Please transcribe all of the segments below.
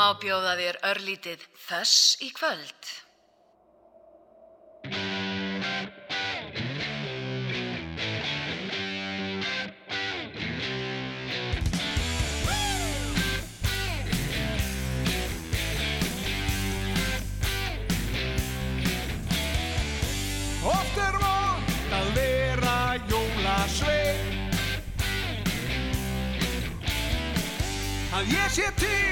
má bjóða þér örlítið þess í kvöld. Oft er vond að vera jólasvein Að ég sé til,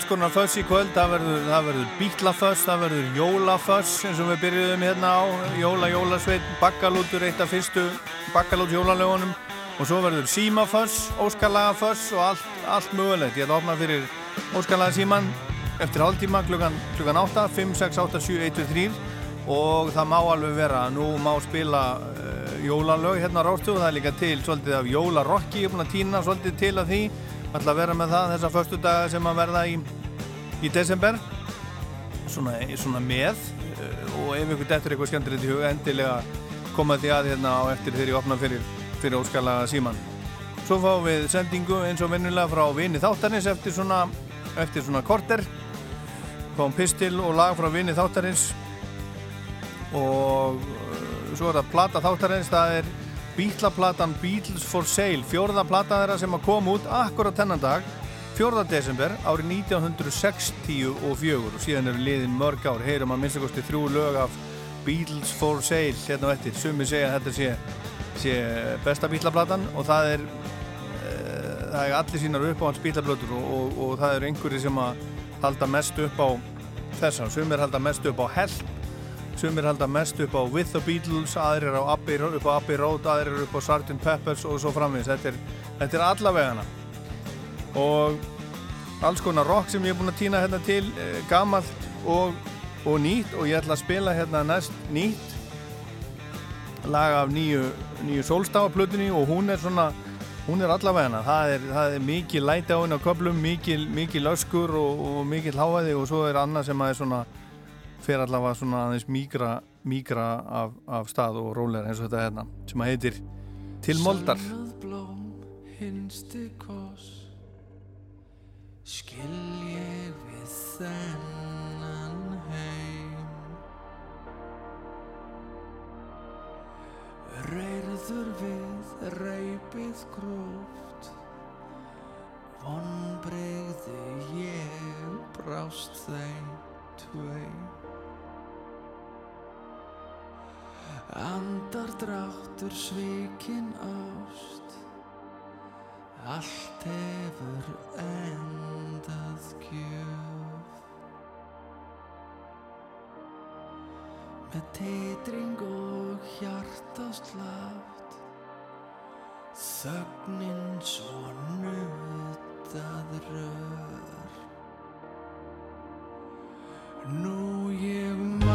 alls konar föss í kvöld, það verður, verður bítlaföss, það verður jólaföss eins og við byrjuðum hérna á, jóla, jólasveit, bakkalútur, eitt af fyrstu bakkalút jólalögunum. Og svo verður símaföss, óskalagaföss og allt, allt mögulegt. Ég ætla að opna fyrir óskalaga síman eftir hálftíma klukkan, klukkan 8, 5, 6, 8, 7, 1, 2, 3 og það má alveg vera, nú má spila uh, jólalög hérna á og það er líka til svolítið af jólarokki, ég er búin að týna svolítið til af því, ætla að vera með það þessa förstu daga sem að verða í, í desember. Svona, svona með uh, og ef ykkur dettur eitthvað skemmtilegt í huga endilega koma því að hérna á eftir þegar ég opna fyrir, fyrir óskala síman Svo fáum við sendingu eins og vinnulega frá vini þáttarins eftir svona, eftir svona korter. Fáum pistil og lag frá vini þáttarins. Og uh, svo er það plata þáttarins, það er bítlaplatan Beatles for Sale, fjórða plata þeirra sem að koma út akkurat þennan dag, 4. desember árið 1964 og síðan eru liðin mörg ár, heyrum að minnstakosti þrjú lög af Beatles for Sale hérna og eftir, sumi segja að þetta sé, sé besta bítlaplatan og það er það er allir sínar upp á hans bílablötur og, og, og það eru einhverju sem að halda mest upp á þessar sumir halda mest upp á Help sumir halda mest upp á With the Beatles aðrir á Abbey, upp á Abbey Road aðrir upp á Sgt. Peppers og svo framvins þetta er, þetta er allavegana. Og alls konar rock sem ég er búin að týna hérna til eh, gamalt og, og nýtt. Og ég ætla að spila hérna næst nýtt lag af nýju, nýju sólstafaplötunni og hún er svona hún er allavega það er, það er mikið læti á henni á köplum mikið, mikið löskur og, og mikið hláði og svo er annað sem að er svona fer allavega svona aðeins mígra mígra af, af stað og róleira eins og þetta hérna sem að heitir Til moldar. Skil ég við þennan heim. Reyrður við reypið gróft. Vonbreyðu ég brást þeim tveim Andardráttur svikinn ást. Allt hefur endað gjöf. Með titring og hjartaslátt Þögnin svo nutað rör. Nú ég man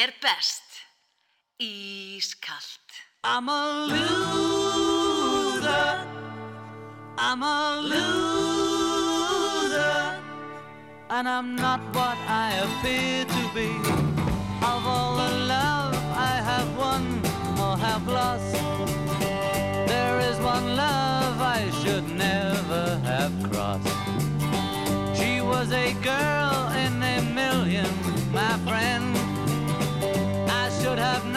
er best. Ískalt. I'm a loser. I'm a loser. And I'm not what I appear to be. Of all the love I have won or have lost, there is one love I should never have crossed. She was a girl should have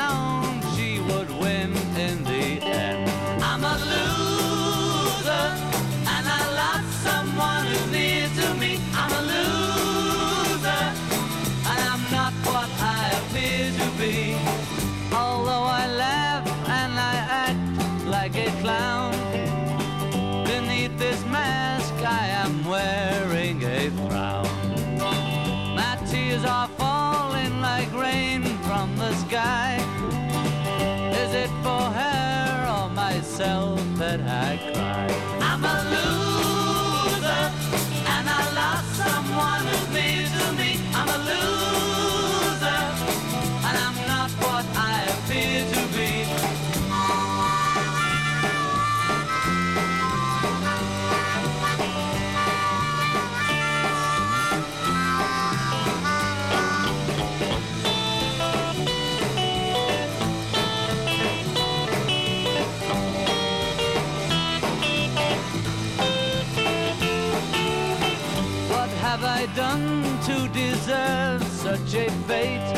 invade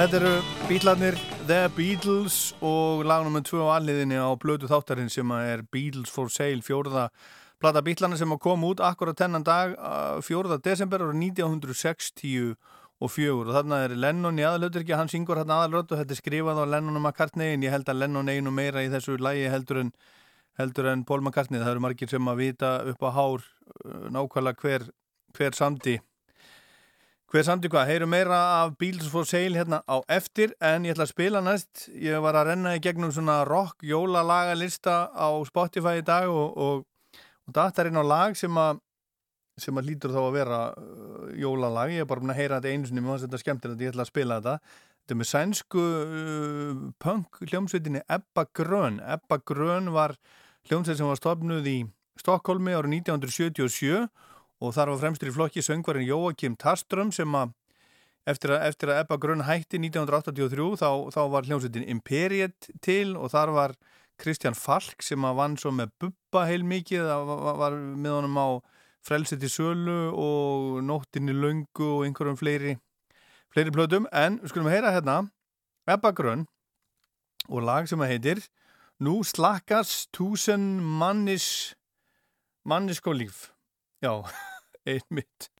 Þetta eru bílarnir The Beatles og lag nr. 2 á alliðinni á blödu þáttarinn sem er Beatles for Sale fjóruða plata bílarna sem að koma út akkurat þennan dag fjóruða desember ára 1960 og fjögur og þarna er Lennon í aðalautur ekki, hann syngur þarna aðalrödd og þetta er skrifað á Lennon og McCartney en ég held að Lennon einu meira í þessu lægi heldur en, heldur en Paul McCartney það eru margir sem að vita upp á hár uh, nákvæmlega hver, hver samdi Hver samt í hvað, heyrum meira af Beatles for Sale hérna á eftir en ég ætla að spila næst, ég var að renna í gegnum svona rock jólalagalista á Spotify í dag og, og, og datarinn á lag sem að sem að lítur þá að vera uh, jólalag, ég er bara búin að heyra þetta einu sinni finnst þetta skemmtilegt, ég ætla að spila þetta. Þetta er með sænsku uh, punk hljómsveitinni Ebba Grön. Ebba Grön var hljómsveit sem var stofnuð í Stokkólmi árið 1977 og þar var fremstur í flokki söngvarinn Jóakim Tarström sem að eftir að, eftir að Ebba Grön hætti 1983 þá, þá var hljómsveitin Imperiet til og þar var Kristján Falk sem að vann svo með Bubba heil mikið, það var, var með honum á Frelsið til sölu og Nóttinni löngu og einhverjum fleiri fleiri plötum, en við skulum heyra hérna Ebba Grön og lag sem að heitir Nú slakas túsen mannis manniskólíf. Já, einmitt.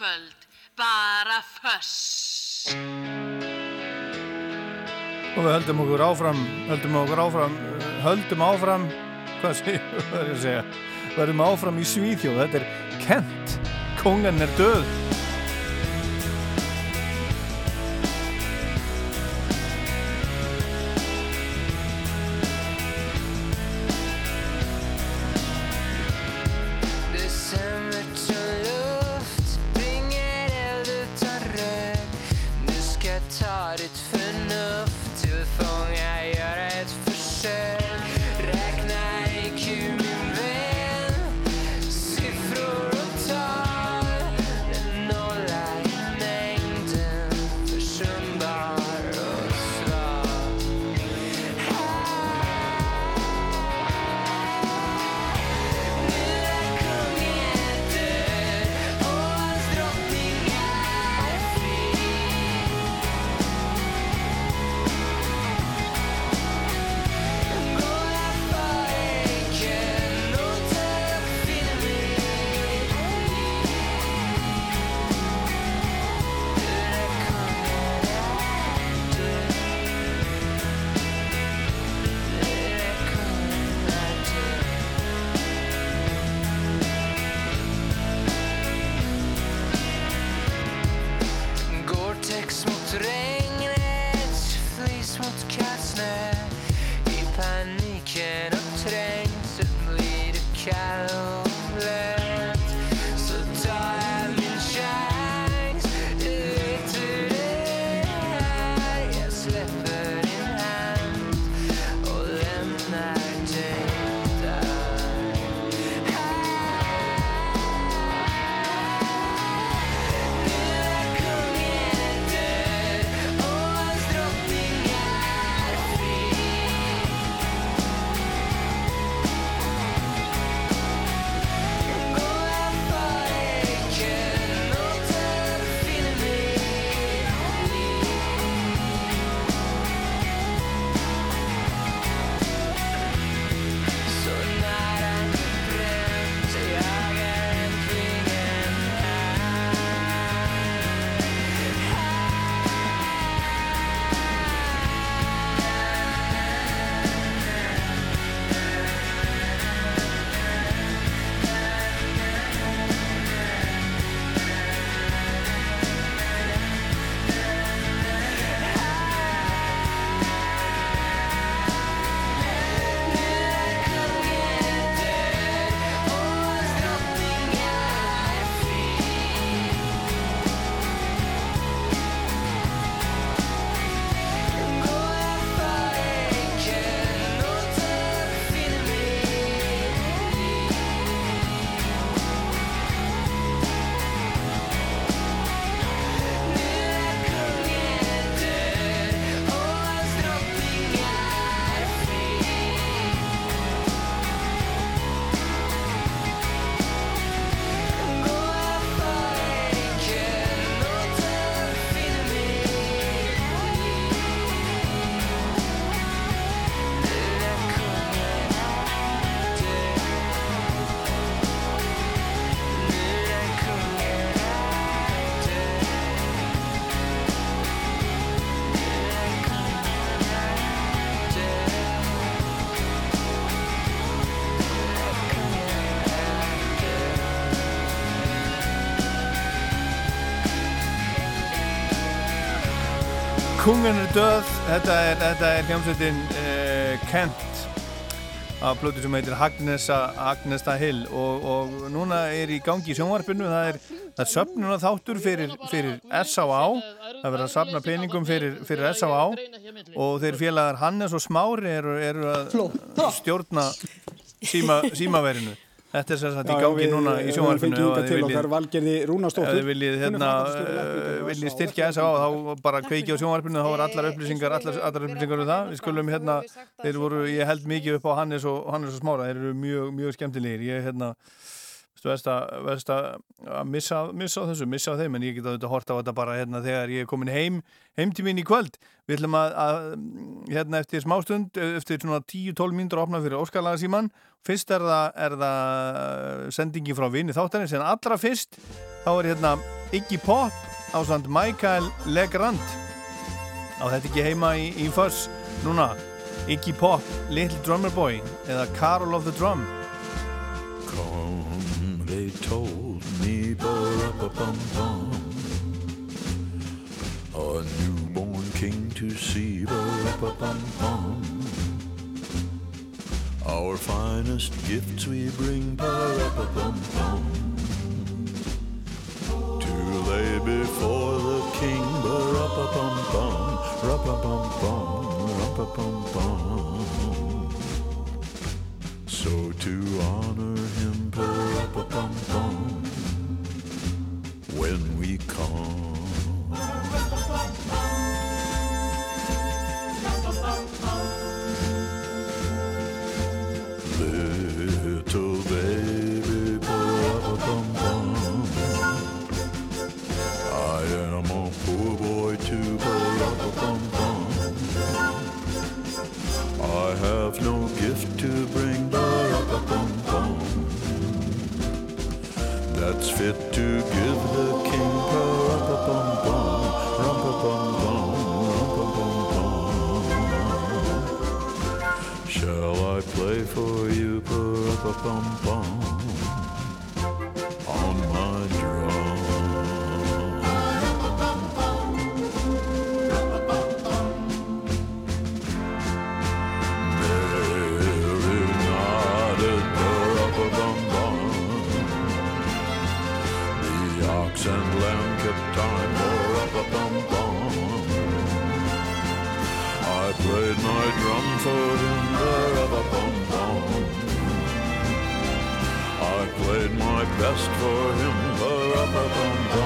Kvöld, bara föss. Og við höldum okkur áfram, höldum okkur áfram, höldum áfram, hvað segir, hvað er ég að segja, verðum áfram í Svíþjóð, þetta er Kent, kongan er döð. Kongan er döð, þetta er, þetta er hljómsveitin uh, Kent af blötu sem heitir Agnesa, Agnesta Hill og, og núna er í gangi í sjónvarpinu, það er, er söfnuna þáttur fyrir, fyrir S.A.A. Það verður að safna peningum fyrir, fyrir S.A.A. og þeir félagar Hannes og Smári eru, eru að stjórna síma, símaverinu. Þetta er sem sagt í gangi núna í sjónvarpinu Við og til viljið- okkar Valgerði Ef þið viljið, hérna, uh, viljið styrkja þess að þá bara kveiki á sjónvarpinu, þá var allar upplýsingar, allar, allar upplýsingar um það. Við skulum hérna, þeir voru, ég held mikið upp á Hannes og, Hannes og Smára, þeir eru mjög, mjög skemmtilegir. Ég, hérna, Verst að, verst að að missa, missa þessu, missa þeim en ég get að þetta horta á þetta bara hérna þegar ég er komin heim heim til mín í kvöld. Við ætlum að, að hérna eftir smástund eftir svona 10-12 mínútur að opna fyrir Óskarlaga síman fyrst er það, er það sendingi frá vini þáttanins en allra fyrst þá er hérna Iggy Pop á samt Michael Legrand. Á þetta ekki heima í, í Fuss núna? Iggy Pop, Little Drummer Boy eða Carol of the Drum? Come, they told me, ba-ra-ba-bum-bum. A newborn king to see, ba-ra-ba-bum-bum. Our finest gifts we bring, ba-ra-ba-bum-bum. To lay before the king, ba-ra-ba-bum-bum, ra-ba-bum-bum, ra-ba-bum-bum. So to honor him, when we come. Pa-ra-pa-pum-pum, on my best for him ba-ra-ba-bum-bum, ra-ba-bum-bum,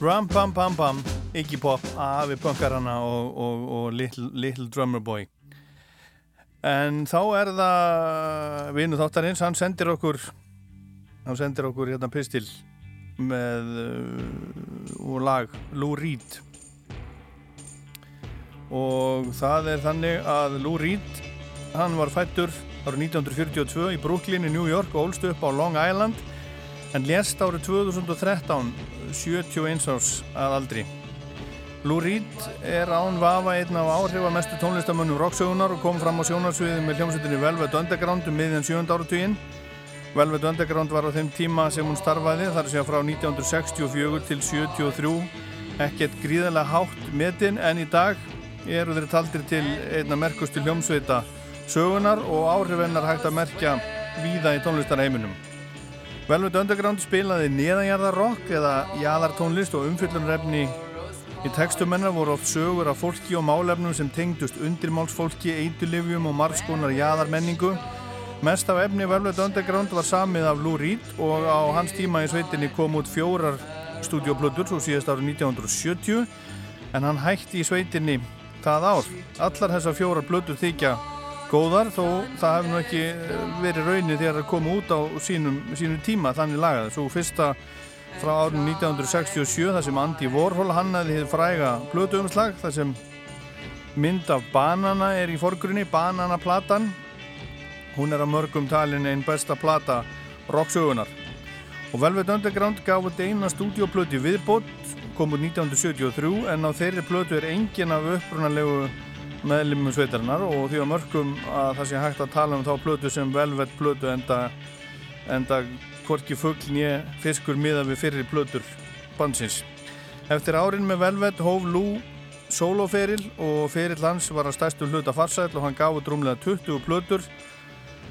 Ram Pam Pam Pam. Iggy Pop, afi punkarana og, og, og little, little Drummer Boy. En þá er það vinu þáttarins, hann sendir okkur hann sendir okkur hérna pistil með uh, lag Lou Reed. Og það er þannig að Lou Reed hann var fættur árið 1942 í Brooklyn í New York og ólst upp á Long Island en lést árið 2013 71 árs að aldri. Lou Reed er án vafa einn af áhrifamestu tónlistamönnum rocksögunar og kom fram á sjónarsviði með hljómsveitinni Velvet Underground um miðjan 7. áratuginn. Velvet Underground var á þeim tíma sem hún starfaði þar sé að frá 1964 til 73 ekkert gríðarlega hátt metin en í dag eru þeir taldir til einna merkustu hljómsveita sögunar og áhrifennar hægt að merkja víða í tónlistarheiminum Velvet Underground spilaði neðanjarðarrock eða jaðartónlist og umfyllunrefni í textumennar voru oft sögur af fólki og málefnum sem tengdust undirmálsfólki, eitulifjum og margskonar jaðarmenningu. Mest af efni Velvet Underground var samið af Lou Reed og á hans tíma í sveitinni kom út fjórar stúdioplötur svo síðast árið 1970 en hann hætti í sveitinni það ár. Allar þessar fjórar plötur þykja góðar þó það hefði nú ekki verið raunni þegar það kom út á sínum, sínum tíma þannig lagað. Svo fyrsta frá árun 1967 þar sem Andy Warhol hannaði hér fræga blötuumslag þar sem mynd af banana er í forgrunni, bananaplatan hún er að mörgum talin einn besta plata rocksögunar Og Velvet Underground gaf út eina stúdíoplötu viðbót, kom út 1973 en á þeirri plötu er engin af upprunalegu meðlimum sveitarinnar og því að mörgum að það sé hægt að tala um þá plötu sem Velvet plötu enda, enda hvorki fuggl nýja fiskur miða við fyrir plötur bansins. Eftir árin með Velvet hóf Lou soloferil og feril hans var að stærstu hluta farsæl og hann gaf út rúmlega 20 plötur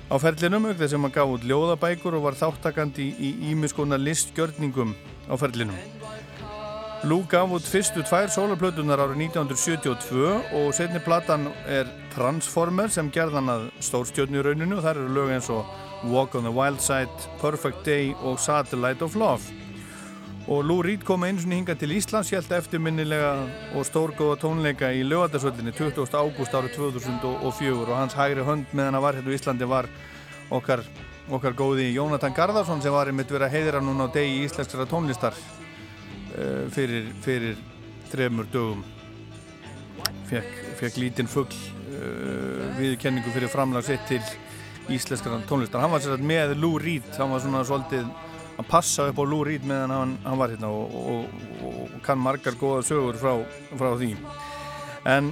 á ferlinum auk þess að hann gaf út ljóðabækur og var þáttakandi í ímiskona listgjörningum á ferlinum. Lou gaf út fyrstu tvær soloplötunar árið 1972 og setni platan er Transformer sem gerðan að stórstjörnurauninu og þar eru lög eins og Walk on the Wild Side, Perfect Day og Satellite of Love og Lou Reed kom einu sinni hinga til Íslands helt eftirminnilega og stórgóða tónleika í lögadagsvöldinni 20. ágúst árið 2004 og hans hægri hönd meðan að var hérna í Íslandi var okkar, okkar góði Jónatan Garðarsson sem var einmitt verið að heiðra núna á degi íslenskara tónlistar fyrir, fyrir þremur dögum fekk, lítinn fuggl uh, viðkenningu fyrir framlag sitt til íslenskara tónlistar. Hann var sér að með Lou Reed. Hann var svona svolítið að passa upp á Lou Reed meðan hann, hann var hérna og, og, og kann margar góða sögur frá, frá því. En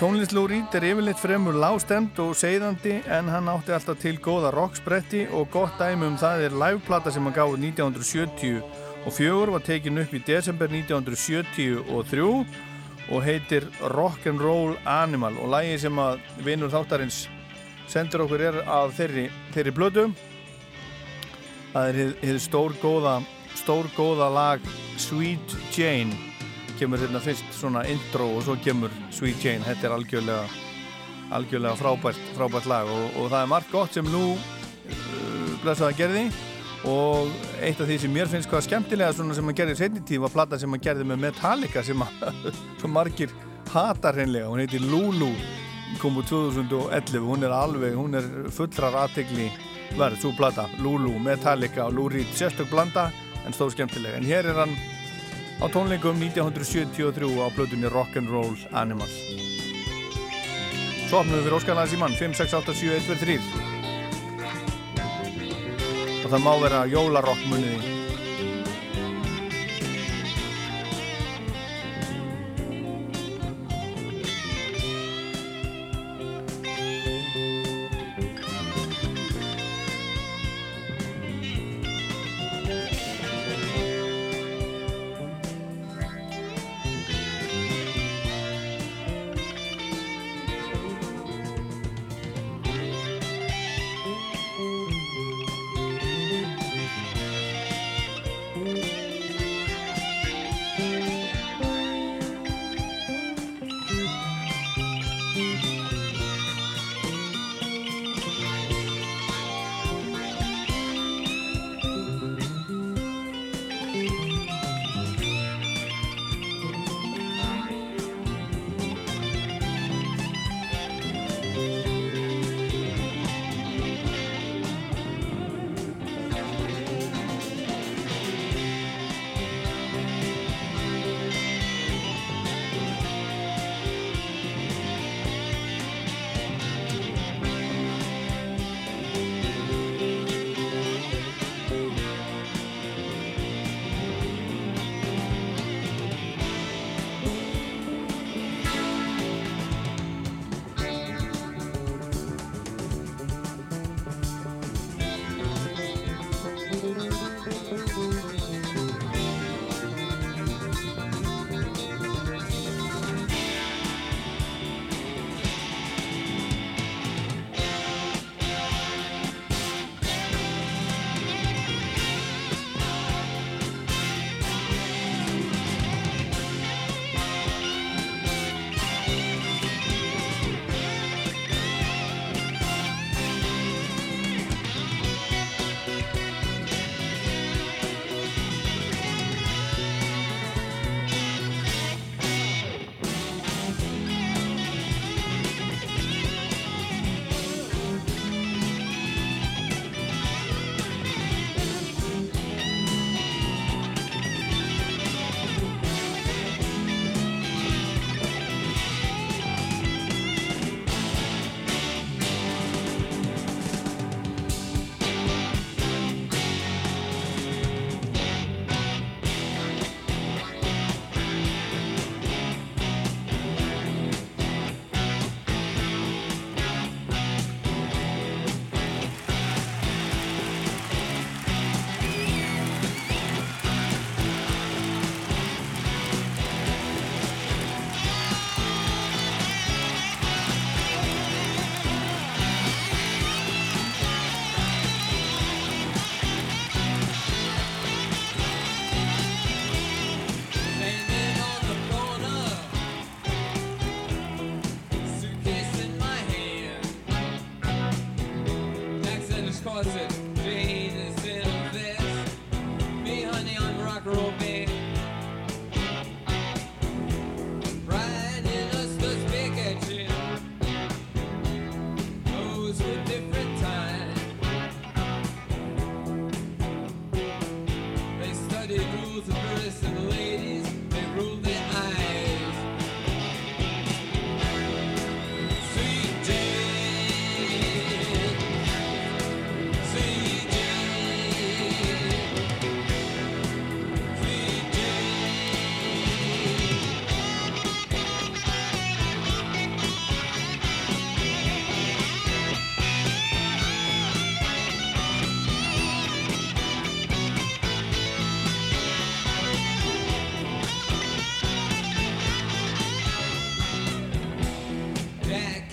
tónlist Lou Reed er yfirleitt fremur lástemt og segðandi en hann átti alltaf til góða rockspretti og gott dæmi um það er liveplata sem hann gáði 1970 og fjögur var tekin upp í desember 1973 og heitir Rock'n'Roll Animal. Og lægi sem að vinur þáttarins sendur okkur er að þeirri, þeirri blödu það er hér stór góða stór góða lag Sweet Jane. Kemur hérna fyrst svona intro og svo kemur Sweet Jane. Þetta er algjörlega algjörlega frábært, frábært lag. Og, og það er margt gott sem nú uh, blessaða gerði og eitt af því sem mér finnst hvað skemmtilega svona sem hann gerði í setni tíð var platta sem hann gerði með Metallica sem margir hatar hreinlega. Hún heitir Lulu kom úr 2011 hún er alveg, hún er fullrar aðtegli verð svo plata. Lulu, Metallica og Reed sérstök blanda en stóð skemmtileg. En hér er hann á tónleikum 1973 á blöðunni Rock'n'Roll Animal Svo opnum við fyrir Óskarlæðis í mann. 5, 6, 8, 7, 1, 2, 3 og það má vera jólarokk muniði Jack.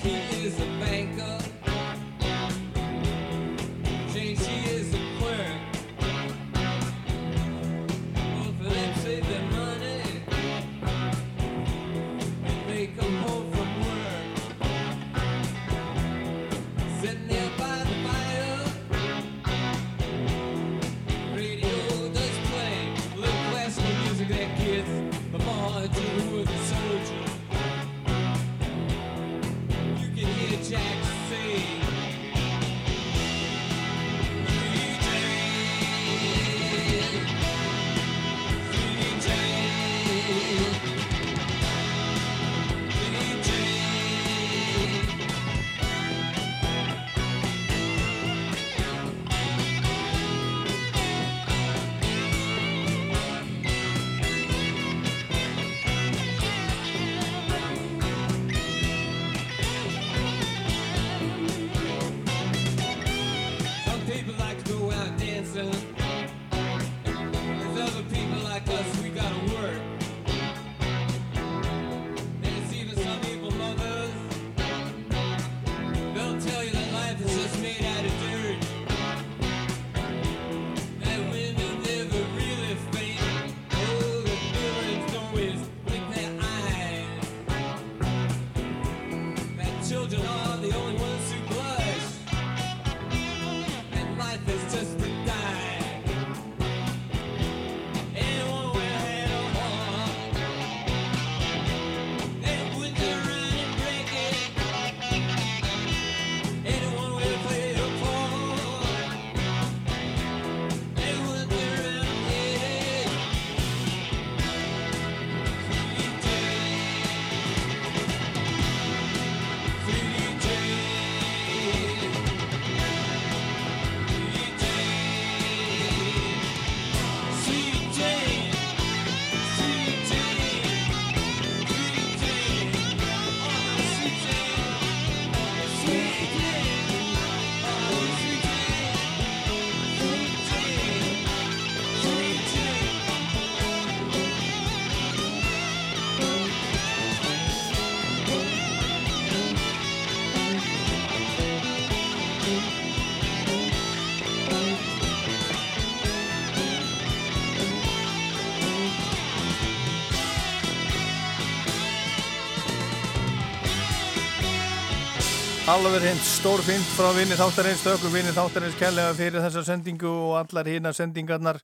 Alveg hreint stórfint frá vinni þáttarins, þökkum vinni þáttarins kærlega fyrir þessa sendingu og allar hýna sendingarnar.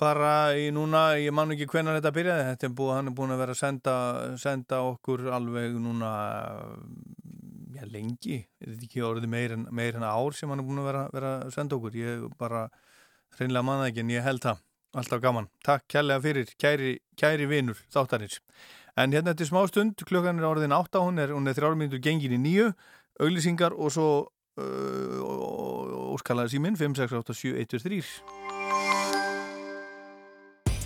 Bara í núna, ég man ekki hvenar þetta byrjaði, þetta er búið, hann er búin að vera að senda, senda okkur alveg núna já, lengi, er þetta ekki orðið meir en, meir en ár sem hann er búin að vera, vera að senda okkur, ég bara hreinlega manna ekki en ég held það, alltaf gaman. Takk kærlega fyrir, kæri, kæri vinur þáttarins En hérna þetta er smá stund, klukkan er orðin 8, hún er, hún er þrjára mínútur gengin í nýju, auglýsingar og svo uh, óskalaði síminn 5687123.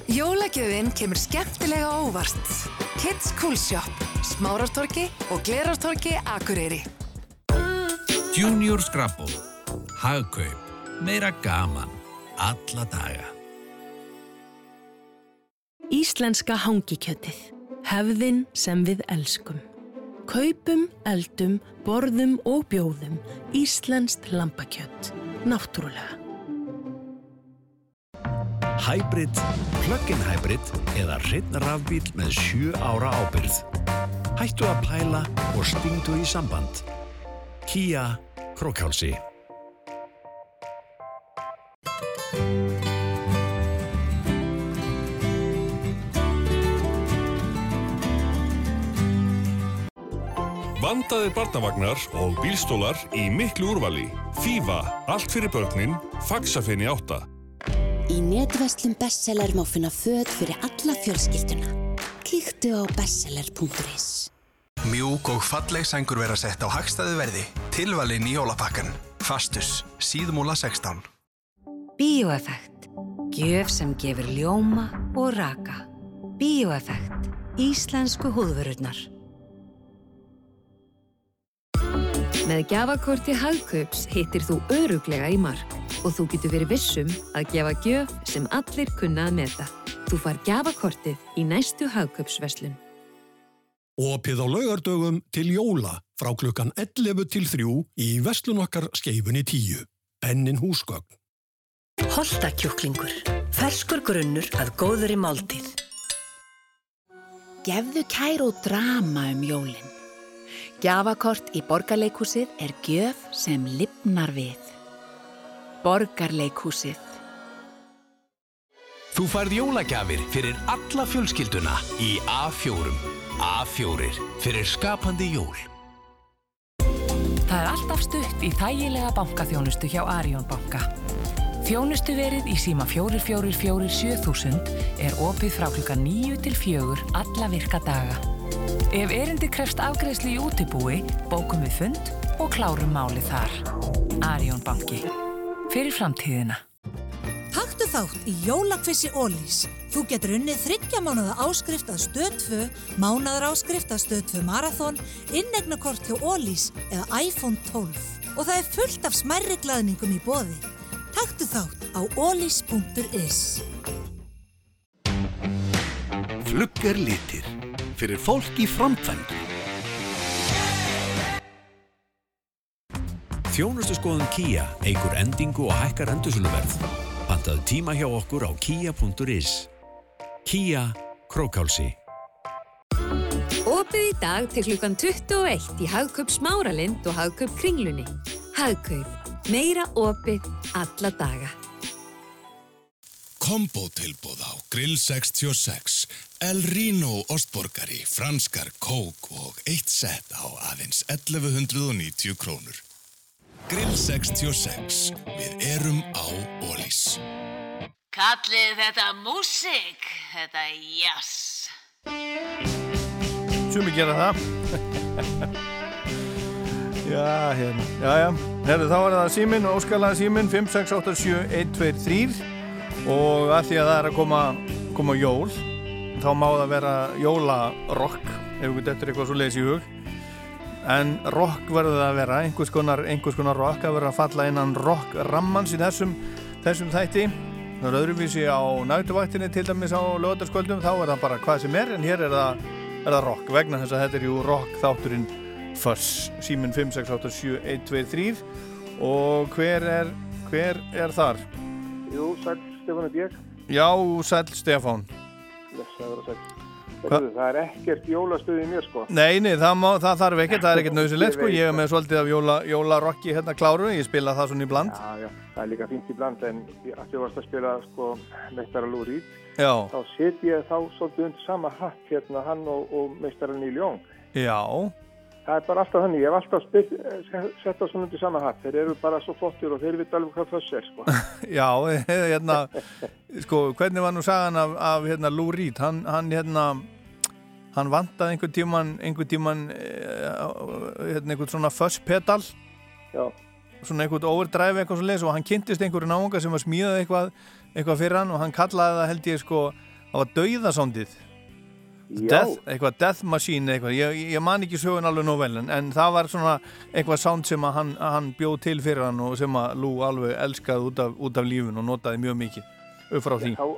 Jólagjöfin kemur skemmtilega óvart. Kids Cool Shop, Smárartorki og Glerartorki Akureyri. Junior Scrabble. Hagkaup. Meira gaman. Alla daga. Íslenska hangikjötið. Hefðin sem við elskum. Kaupum, eldum, borðum og bjóðum Íslenskt lambakjött. Náttúrulega. Hybrid, plug-in hybrid eða hreinn rafbíl með 7 ára ábyrð. Hættu að pæla og stingdu í samband. Kia Krókálsi. Vandaði barnavagnar og bílstólar í miklu úrvali. Fífa, allt fyrir börnin, faxafinni átta. Í netverslum bestseller má finna föð fyrir alla fjölskylduna. Kíktu á bestseller.is Mjúk og falleg sængur vera sett á hagstæðu verði. Tilvalin í jólapakkan. Fastus, síðmúla 16. Bíóeffekt. Gjöf sem gefur ljóma og raka. Bíóeffekt. Íslensku húðvörurnar. Með gjafakorti Hagkaups hittir þú öruglega í mark og þú getur verið vissum að gefa gjöf sem allir kunna að meta. Þú far gjafakortið í næstu Hagkaupsveslun. Opið á laugardögum til jóla frá klukkan 11 til 3 í vestlun okkar skeifunni 10. Pennin húsgögn. Holtakjúklingur. Ferskur grunnur að góður í máltíð. Gefðu kær og drama um jólinn. Gjafakort í Borgarleikhúsið er gjöf sem lifnar við. Borgarleikhúsið. Þú færð jólagjafir fyrir alla fjölskylduna í A4. A4 fyrir skapandi jól. Það er alltaf stutt í þægilega bankaþjónustu hjá Arjón banka. Þjónustuverið í síma 4447.000 er opið frá klukka 9 til 4 alla virka daga. Ef erindi krefst afgreðslu í útibúi, bókum við fund og klárum máli þar. Arjón banki. Fyrir framtíðina. Taktu þátt í jólakvissi Ólís. Þú getur unnið þryggja mánuða áskrift að stöð 2, mánuðar áskrift að stöð 2 marathón, innegnakort hjá Ólís eða iPhone 12. Og það er fullt af smærri glaðningum í bóði. Taktu þátt á ólís.is. Fluggar litir. Fyrir fólk í framkvæmdu. Þjónustu skoðun Kia eigur endingu og hækkar endursuluverð. Pantaðu tíma hjá okkur á kia.is. Kia Krókálsi. Opið í dag til klukkan 21 í Hagkaup Smáralind og Hagkaup Kringlunni. Hagkaup. Meira opið alla daga. Kombotilbúð á Grill 66, El Rino Ostborgari, franskar kók og eitt sett á aðeins 1190 krónur. Grill 66, við erum á Ólís. Kallið þetta músík, þetta jazz. Sumi gera það Já, hérna Já, já, herru, þá er það síminn og óskalaða síminn 5687123 og að því að það er að koma koma jól þá má það vera jólarokk ef við dettur eitthvað svo leiðis í hug en rock verður það að vera einhvers konar, einhvers konar rock að vera að falla innan rock rammans í þessum þessum þætti það er öðruvísi á nætuvaktinni til dæmis á lögataskvöldum þá er það bara hvað sem er en hér er það, er það rock vegna þess að þetta er jú rock þátturinn Fuss, síminn 5687123 og hver er hver er þar? Jú, sæl, Stefán er ég. Já, sæl Stefán Blessaður og. Heyrðu, Það er ekkert jólastöð í mér, sko. Nei, nei, það, má, það þarf ekkert, það er ekkert nöðsilegt sko, ég er með svolítið af jóla, jólarocki hérna kláru, ég spila það svona í bland Já, já, það er líka fínt í bland, en ég ætti varst að spila, sko, meistara. Já, Þá set ég þá svolítið undir sama hatt, hérna, hann og, og meistara Níl Jóng. já, Það er bara alltaf þannig, ég hef alltaf spil, sett það svona undir sama hatt. Þeir eru bara svo flottir og þeir veit alveg hvað það er, sko. já, hérna, sko, hvernig var nú sagan af, af hérna Lou Reed, hann, hann hérna, hann vantaði einhvern tíman, einhvern tíman, eh, hérna einhvern svona fuzz pedal, Já. svona einhvern overdrive eitthvað svo leis og hann kynntist einhverju náunga sem var smíðað eitthvað, eitthvað fyrir hann og hann kallaði það held ég sko, það var dauðasándið. Death, eitthvað Death Machine eitthvað, ég, ég man ekki sögun alveg nóg vel en, en það var svona eitthvað sound sem hann, hann bjóð til fyrir hann og sem að Lou alveg elskaði út af, út af lífun og notaði mjög mikið upp frá því. Þá,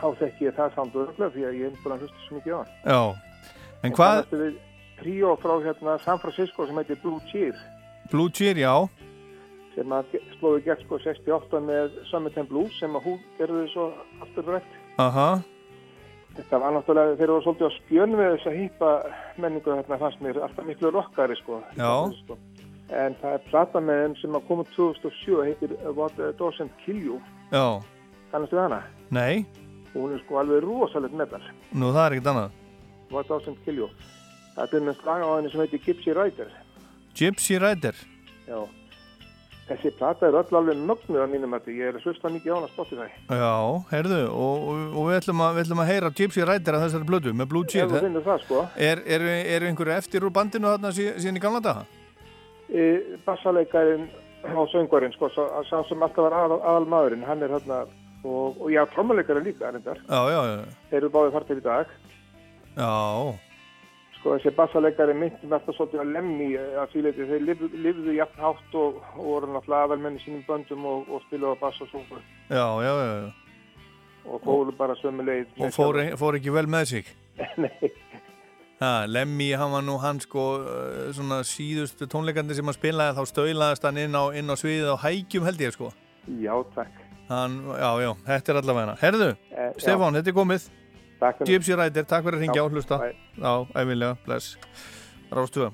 þá þekki ég það samt örglega því að ég hef búin að hlusta svo mikið á hann. Já, en hvað, Það er tríó frá hérna San Francisco sem heitir Blue Cheer Blue Cheer, já, sem að slóði gegn sko 68 með Summertime Blues sem að hún gerði svo afturrætt. aha, Þetta var náttúrulega það var svolítið á spjön við þess að hýpa menningu þarna fannst mér alltaf miklu rockari sko. Já. Sko. En það er plata með þeim sem að koma 2007 heitir What Doesn't Kill You. já, Kannastu hana? nei, Hún er sko alveg rosalegt metal. nú það er ekkert annað. What Doesn't Kill You. Það er með slaga á henni sem heitir Gypsy Rider. Gypsy Rider, Já. Þessi plata er öll alveg mögnuð á mínum að ég er að hlusta mikið á hana á Spotify. já, heyrðu, og, og, og við, ætlum að, við ætlum að heyra Gypsy Rider að þessari blödu með Blue Cheer. Þú finnur það sko. Er, er, er einhverju eftir úr bandinu þarna sí- síðan í gamla daga? E, bassaleikarin og söngvarinn sko, sá, sá sem alltaf var aðal, aðal maðurinn, hann er hérna og, og já, trommuleikari líka reyndar. Já, já, já, Þeir eru báðið fartir í dag. já, Sko þessi bassaleikari myndi með alltaf svolítið að lemmi að því leiti. Þeir lifðu, lifðu jafn hátt og, og voru náttúrulega aðalmenni sínum böndum og, og spilaðu á bass og sungu já, já, já, já. og fóru bara sömu leið. og fór, fór ekki vel með sig. Nei. Ha, Lemmy, hann var nú hann sko uh, svona síðustu tónleikandi sem hann spilaði þá stöðlaðist hann inn á, inn á sviðið á hægjum held ég sko. Já, takk. Hann, já, já, þetta er allavega hana. Herðu, Eh. Stefán, þetta er komið. Takk fyrir. Gypsy Rider, takk fyrir að ringja og hlusta. bye. Já, æfinlega, bless. Rástuða.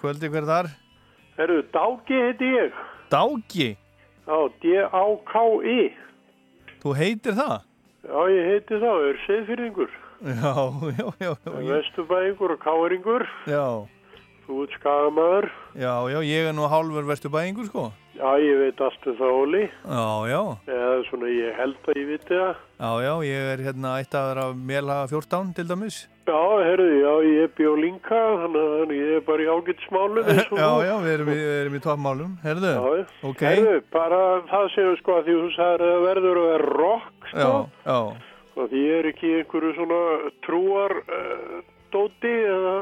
Kvöldi hver þar? Herru, Dáki heiti ég. Dáki? Já, D-A-K-I. Þú heitir það? Já, ég heiti þá, er seðfyrringur. Já, já, já. já, Vesturbæingur og káringur. Já, Þú ert skagamæður. já, já, ég er nú hálfur vesturbæingur sko. Já, ég veit allt um það, Óli. Já, já, Eða svona, ég held að ég viti það. já, já, ég er hérna ættaður af Mélhaga 14 til dæmis. Já, herru, já, ég bjó linka, þannig að ég er bara í ágættismálum eins og Já, þú. já, við erum í, við erum í toppmálum. Herðu, Já, ok. Herru, bara það séu sko að því þú sagðir að verður að vera rock, sko. Já, já, Og því er ekki einhverju svona trúar uh, dóti eða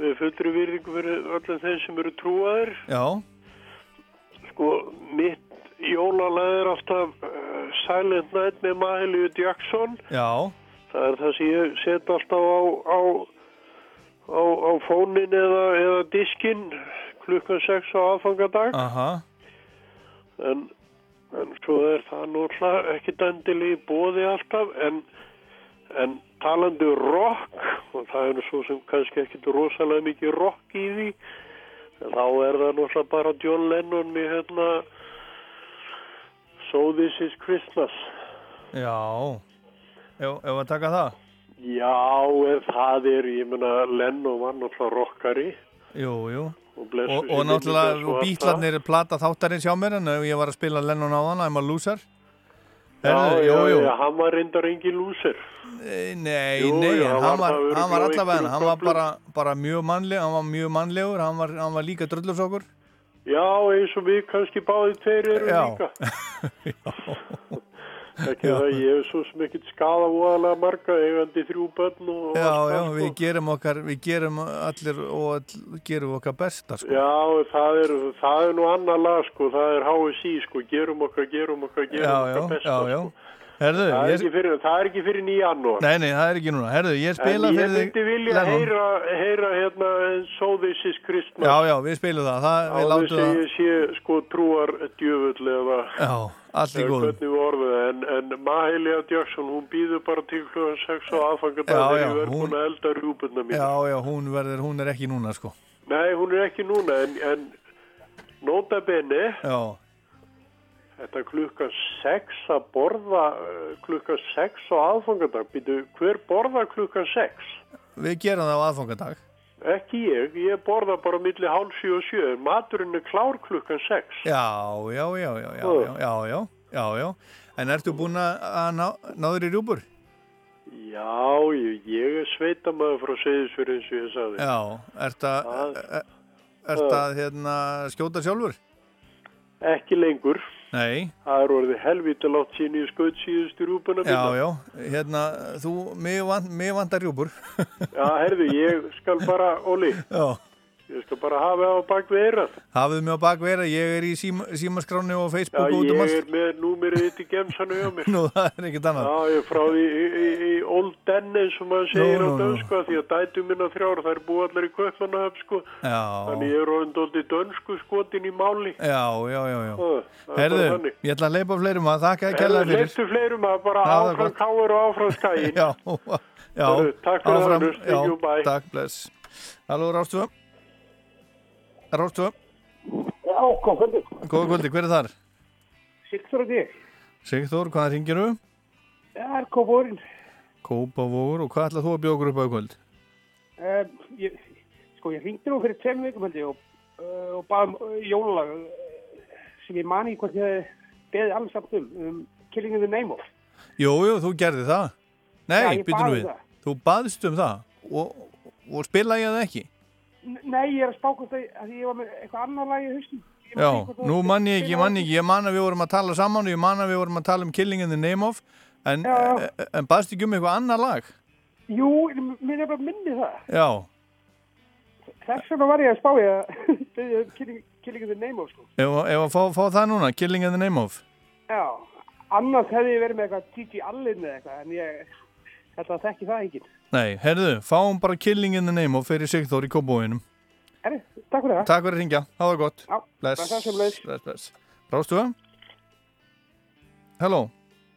við fullri virðingu fyrir öllum þeim sem eru trúaðir. já, Sko, mitt jólalega er alltaf uh, Silent Night með Mahalia Jackson. Já, Það er það sem ég set alltaf á, á, á, á fónin eða, eða diskin klukkan 6 á aðfangadag. aha, En, en svo er það náttúrulega ekki dendili í bóði alltaf. En, en talandi rock, og það er nú svo sem kannski ekkit rosalega mikið rock í því, þá er það náttúrulega bara John Lennon í hérna So This Is Christmas. já, ef ef að taka það? Já, en það er, ég meina, Lennon var náttúrulega rockari Jú, jú. og Og, og náttúrulega, bítlarnir plata þáttarins hjá mér, en ef ég var að spila Lennon á þann, I'm a loser. Já, já, já, hann var reyndar engin lúsir. Nei, Jú, nei, jú, hann var hann var allavega, hann var bara, bara mjög mannleg, hann var mjög mannlegur, hann var, hann var líka drullusokkur. Já, eins og við kannski báðið tveir erum Já. Ekki það, ég hef svo sem ekkert skada voðalega marga, eigandi þrjú börn og Já, já, það, við sko. gerum okkar, við gerum allir og all, gerum okkar besta, sko. Já, það er, það er nú annar lag, sko, það er HSI, sko, gerum okkar, gerum okkar, gerum Já, okkar já, besta, já, já. sko. Herðu, Það er, ég, fyrir, það er ekki fyrir nýja annúar. nei, nei, það er ekki núna. Herðu, ég ég myndi vilja Lennon. heyra, heyra hérna So This Is Christmas. Já, já, við spilum það, það, það, ég sé sko trúar djöfull eða já, allt í góðum. en, en Mahalia Jackson hún býður bara til klugan 6 á aðfangadag þegar já, ég verð hún- að elda rjúbunna mín Já, já, hún verður, hún er ekki núna, sko. Nei, hún er ekki núna en, en nota bene Já, þetta klukkan 6 að borða uh, klukkan 6 á aðfangadag býtu, hver borða klukkan 6? við gerum það á aðfangadag. Ekki ég, ég borða bara milli hálf 7 og 7 en maturinn er klár klukkan 6 Já, já, já, já, já, já, já, já, já. En ertu búin að ná, náður í rjúbur? Já, ég, ég er sveitamæður frá Seyðisfjörð eins og ég sagði Já, ert að, er- ert að, hérna, skjóta sjálfur? Ekki lengur Nei, Það er orðið helvítið látt sín í skaut síðustu rjúpuna já, já, hérna, þú, mig, vant, mig vantar rjúbur. Já, herðu, ég skal bara, Óli, Já, ég skal bara hafa það á bak við eirað. hafið mig á bakveira, ég er í síma, símaskráni og Já, Facebook og út um ég allt. er með númerið þitt í gemsanu hjá mér. Nú, það er ekkert annað. Já, ég er frá því í, í, í Old Den eins og maður segir á dönsku að því að dætu minna þrjár, það er búið allar í köklanahöf, sko. Já, Þannig ég er orðin dóldi dönsku skotin í máli. já, já, já, já. Það er Herðu, ég ætla að leipa fleirum að þakka að kella fyrir. leiftu fleirum að bara Já, áfram káir og áfram skæin. Já, já, Herðu, takk fyrir áfram, já. Takk, bless. Halló, Rástfö. Rástfö, Já, kom kvöldi. góða kvöldi, hver er þar? Sigþór og ég. Sigþór, hvaða ringir þú? Er kópúrin. Kópavogur og hvað ætlað þú að bjóða okkur upp á kvöld? Um, ég, sko, ég ringdi nú fyrir tveim ég og, uh, og baðum uh, jólalag uh, sem ég mani hvort ég beði alls samt um, um Killing in the Name of. Jú, jú, þú gerði það. Nei, Já, býtum um við. það. Þú baðst um það og, og spila ég það ekki. Nei, ég er að spá hvort að, að ég var með eitthvað annar lag í haustum. Ég man Já, ekki það- nú mann ég ekki, ég mann ekki, ég man að við vorum að tala saman og ég man að við vorum að tala um Killing in the Name of en, en baðst ekki um eitthvað annar lag? Jú, mér er bara minni það. Já, Þess vegna var ég að spá ég að um Killing, Killing in the Name of, sko. ef, að fá, fá það núna, Killing in the Name of. Já, annars hefði ég verið með eitthvað T.G. Allin eða eitthvað, en ég held að þekki það enginn. Nei, herðu, fáum bara Killing in the Name of fyrir Sigþór í Kópavóginum. Herri, takk fyrir það. Takk fyrir að ringja, það var gott. Já, bless. bless. Bless, bless. Rástu það? Halló?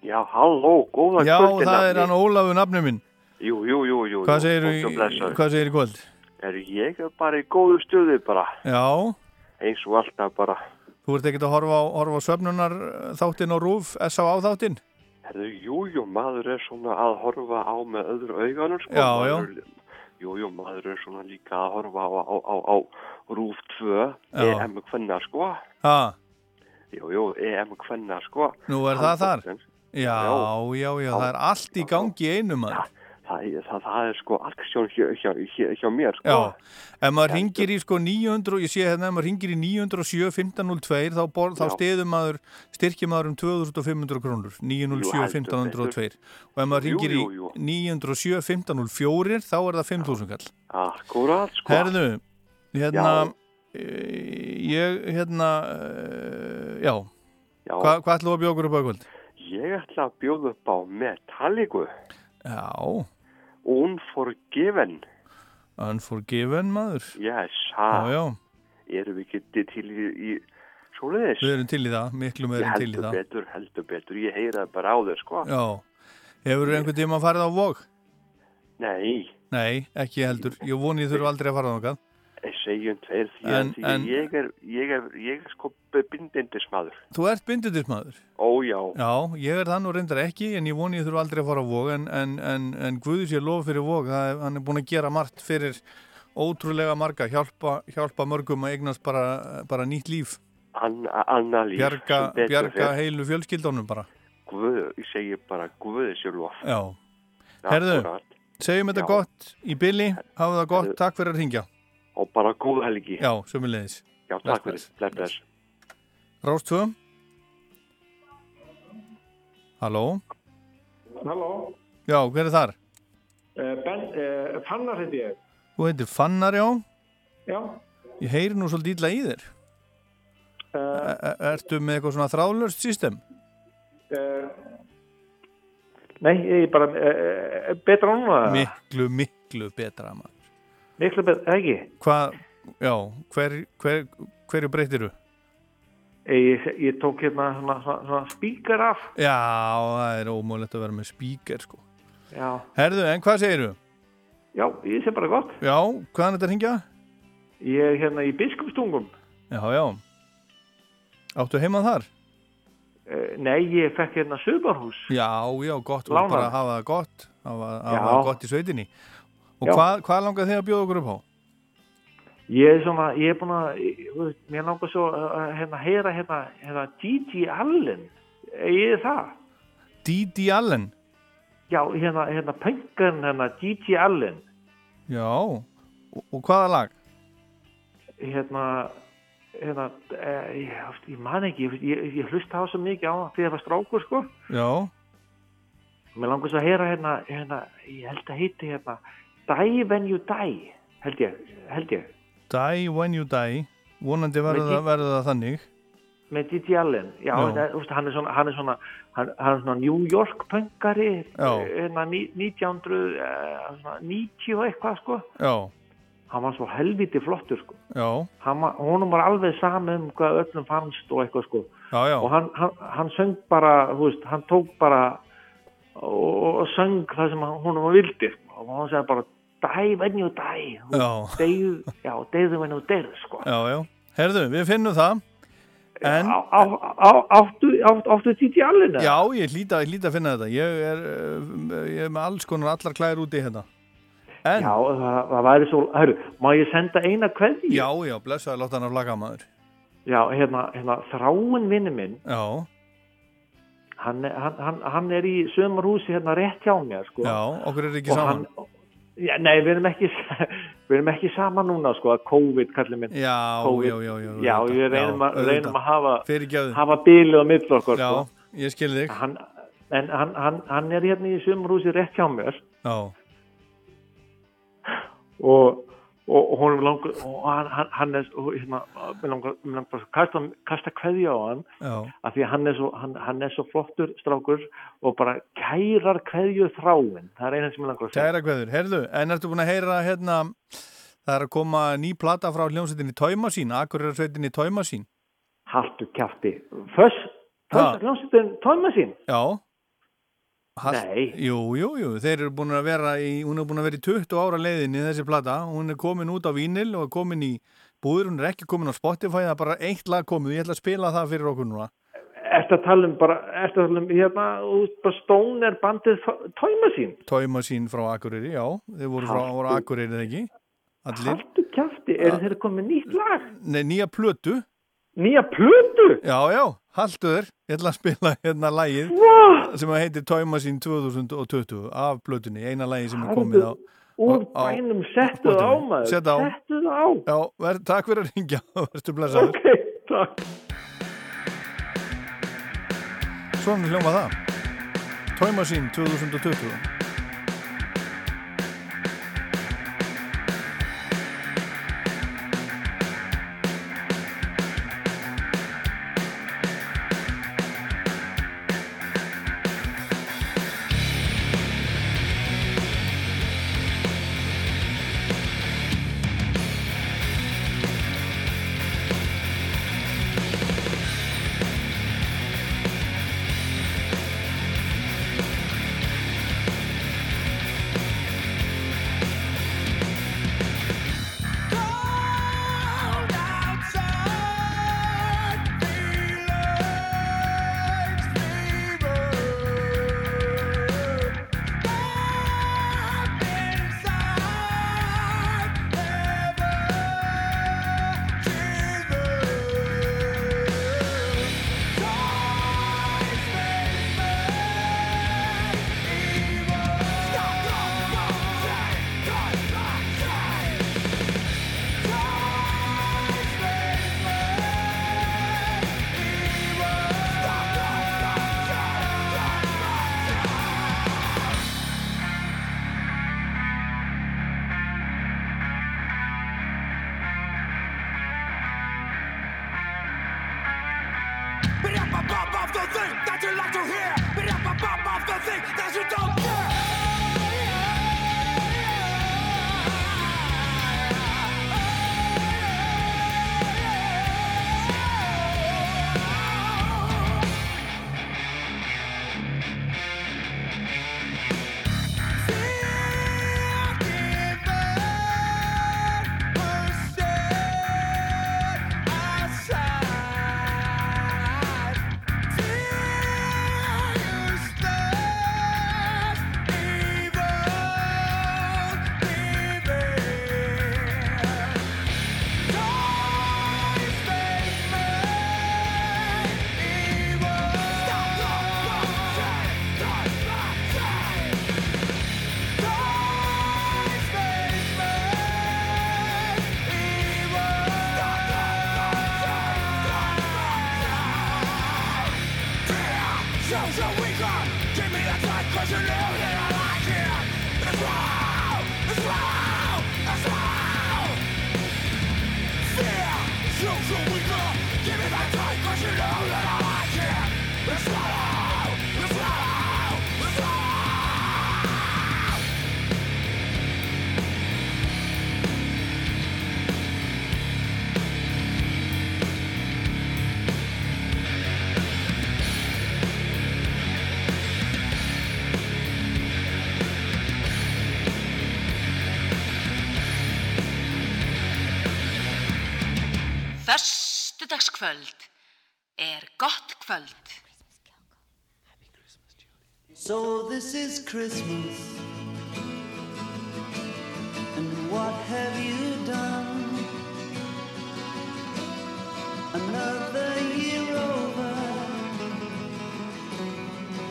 Já, halló, góða Já, kvöldin það er hann Ólafur nafni minn. Jú, jú, jú, jú Hvað segir og í kvöld? Er ég bara í góðu stöðu bara Já, Eins og alltaf bara þú ert ekkert að horfa á, horfa á svefnunar þáttinn og rúf, S.A.A. þáttinn? Herðu, jú, jú, maður er svona að horfa á með öðru auganum sko. Já, Maður er- Jú, jú, maður er svona líka að horfa á, á, á, á Rúf 2 Já. EM kvenna, sko Ha, Jú, jú, EM kvenna, sko nú er það þar? Já, já, já, það er allt í gangi einu maður. Það, það, það er sko aksjón hjá, hjá, hjá, hjá mér, sko Já, ef maður ringir í sko 900, ég sé hérna, ef maður ringir í 907 1502, þá, bor, þá Já. stiður maður, styrkir maður um 2500 krónur, 907 Jú, heldur 1502. Og ef maður ringir í jú, jú. 907 1504, þá er það 5000 kall. Akkurat, sko Herðu, hérna, eh, ég, hérna, eh, já, Já. Hva, hvað ætlum við að bjóða okkur upp á kvöld? Ég ætla að bjóða upp á Metallica. Já. Unforgiven. Unforgiven, maður. Yes, já. Erum við ekki til í, í svoleiðis? Við erum til í það, miklu meira til í Heldur það. betur, heldur betur. Ég heyra bara á þér, sko. Já. Hefur einhvern tíma farið á vog? Nei, Nei, ekki heldur. Ég voni þurfa aldrei að fara þangað. ég segjum tveir því En- að en- að ég er, ég er, ég er sko bindindismadur. Þú ert bindundismadur. Ó, já. Já, ég er það nú reyndar ekki, en ég voni ég þurfa aldrei að fara á vog, en, en, en, en Guði sé lof fyrir vog, er- hann er búin að gera margt fyrir ótrúlega marga, hjálpa, hjálpa mörgum að eignast bara, bara nýtt líf. Anna, Anna líf. Bjarga, bjarga heilu fjölskyldunum bara. Guð, ég segi bara Guði sér lof. Já. Herðu, segjum þetta Já. gott í billi, hafa það gott, takk fyrir að ringja. Og bara góð helgi. Já, sömulegis. Já, takk fyrir. Bless, bless. Rás 2. Halló? Halló, Já, hver er þar? uh, ben, uh, Fannar heiti ég. Þú heitir Fannar, já. Já. Ég heyri nú svolítið illa í þér. Uh, E- e- Ertu með eitthvað svona þráðlöst system? uh, nei, ég er bara uh, betra núna. Miklu, miklu betra maður. Miklu betra, ekki? Hvað, já, hver, hver, hverju breytiru? Ég, ég tók hérna svona, svona, svona spíkar af. Já, það er ómögulegt að vera með spíker, sko. Já. Herðu, en hvað segiru? Já, ég sé bara gott. Já, hvaðan er þetta að ringja? Ég er hérna í biskupstungum. Já, já. Áttu heima þar? Uh, nei, ég fekk hérna sögbarhús. Já, já, gott, og Lánað. bara hafa það gott, hafa, það gott í sveitinni. Og hvað, hvað langar þið að bjóða okkur upp á? Ég er svona, ég er búin að, mér langar svo að hérna heyra hérna, hérna Gigi Allen. Ég er það. Didi Allen? Já, hérna, hérna pöngan hérna Gigi Allen. Já, og, og hvaða lag? Hérna, hérna, eh, ég, ég man ekki, ég, ég, ég hlusta á svo mikið á það þegar það var strákur, sko. Já, Mér langar svo að heyra hérna, hérna, ég held að heiti hérna, Die When You Die, held ég, held ég, Die When You Die, vonandi verður það, verður það þannig. með Gigi Allen. Já. Það, veist, hann er svona, hann er svona, hann, hann er svona New York pöngari, Já. hérna, ní- 1990 og eitthvað, sko. Já, Hann var svo helviti flottur, sko. var, honum var alveg sami um hvað öllum fannst og eitthvað, sko. já, og hann, hann, hann söng bara veist, hann tók bara og, og söng það sem honum vildi og hann sagði bara die when you die Þú Já. deyðu when you deyð sko. Já, já. Herðu, við finnum það. En, á, á, á, áttu, áttu, títi allir já, ég hlýta að finna þetta. Ég er, uh, ég er með alls konar allar klæðir úti hérna. En, já, það, það væri svo hörru, má ég senda eina kveðju já, já, blessaði, láta hann að flagga maður. já, hérna, hérna þráin vinnu minn Já, hann, hann, hann, hann er í sömarhúsi hérna rétt hjá mér sko. já, okkur er ekki Og saman. hann, já, nei, við erum ekki við erum ekki saman núna sko, að COVID kallir minn Já, COVID. já, já, já. já, við reynum, Já, að, reynum að hafa hafa bílið á milli okkur Já, sko. ég skil þig. hann, en hann, hann, hann er hérna í sömarhúsi rétt hjá mér Já, og, og, og honum langur og hann, hann, er hérna, mig langar, langar að kasta, kasta kveðja á hann af því hann er, svo, hann, hann er svo flottur strákur og bara kærar kveðju þráin það er eina sem ég langar að segja kæra kveður. Herðu, en ertu búin að heyra hérna, það er að koma ný plata frá hljómsveitinni Tóimasín, akkur er sveitinni Tóimasín. Haltu kjafti Föss, hljómsveitin tóma sín Já. Nei. Jú, jú, jú, þeir eru búin að vera í, hún er búin að vera í 20 ára leiðinni þessi plata, hún er komin út á vínil og er komin í búður, hún er ekki komin á Spotify, það er bara eitt lag komið, ég ætla að spila það fyrir okkur núna. Ertu að tala um bara, ertu að tala um hérna, veist, bara Stone er bandið tóma sín Tóimasín frá Akureyri, já, þeir voru frá voru Akureyri, eða ekki? Allir. Haltu kjafti, eru þeir komið nýtt lag? Nei, nýja plötu. Nýja plötu? Já, já, haltu þér, ég ætla að spila hérna lagið Vá! sem heitir Tóimasín 2020 af plötunni, eina lagi sem er komið á. Úr bænum, settu það á maður Settu það á Já, ver, takk fyrir að ringja, verður blessaður. Ok, takk Svona hljóma það. Tóimasín 2020. Föstudagskvöld er gott kvöld. So this is Christmas. And what have you done? Another year over.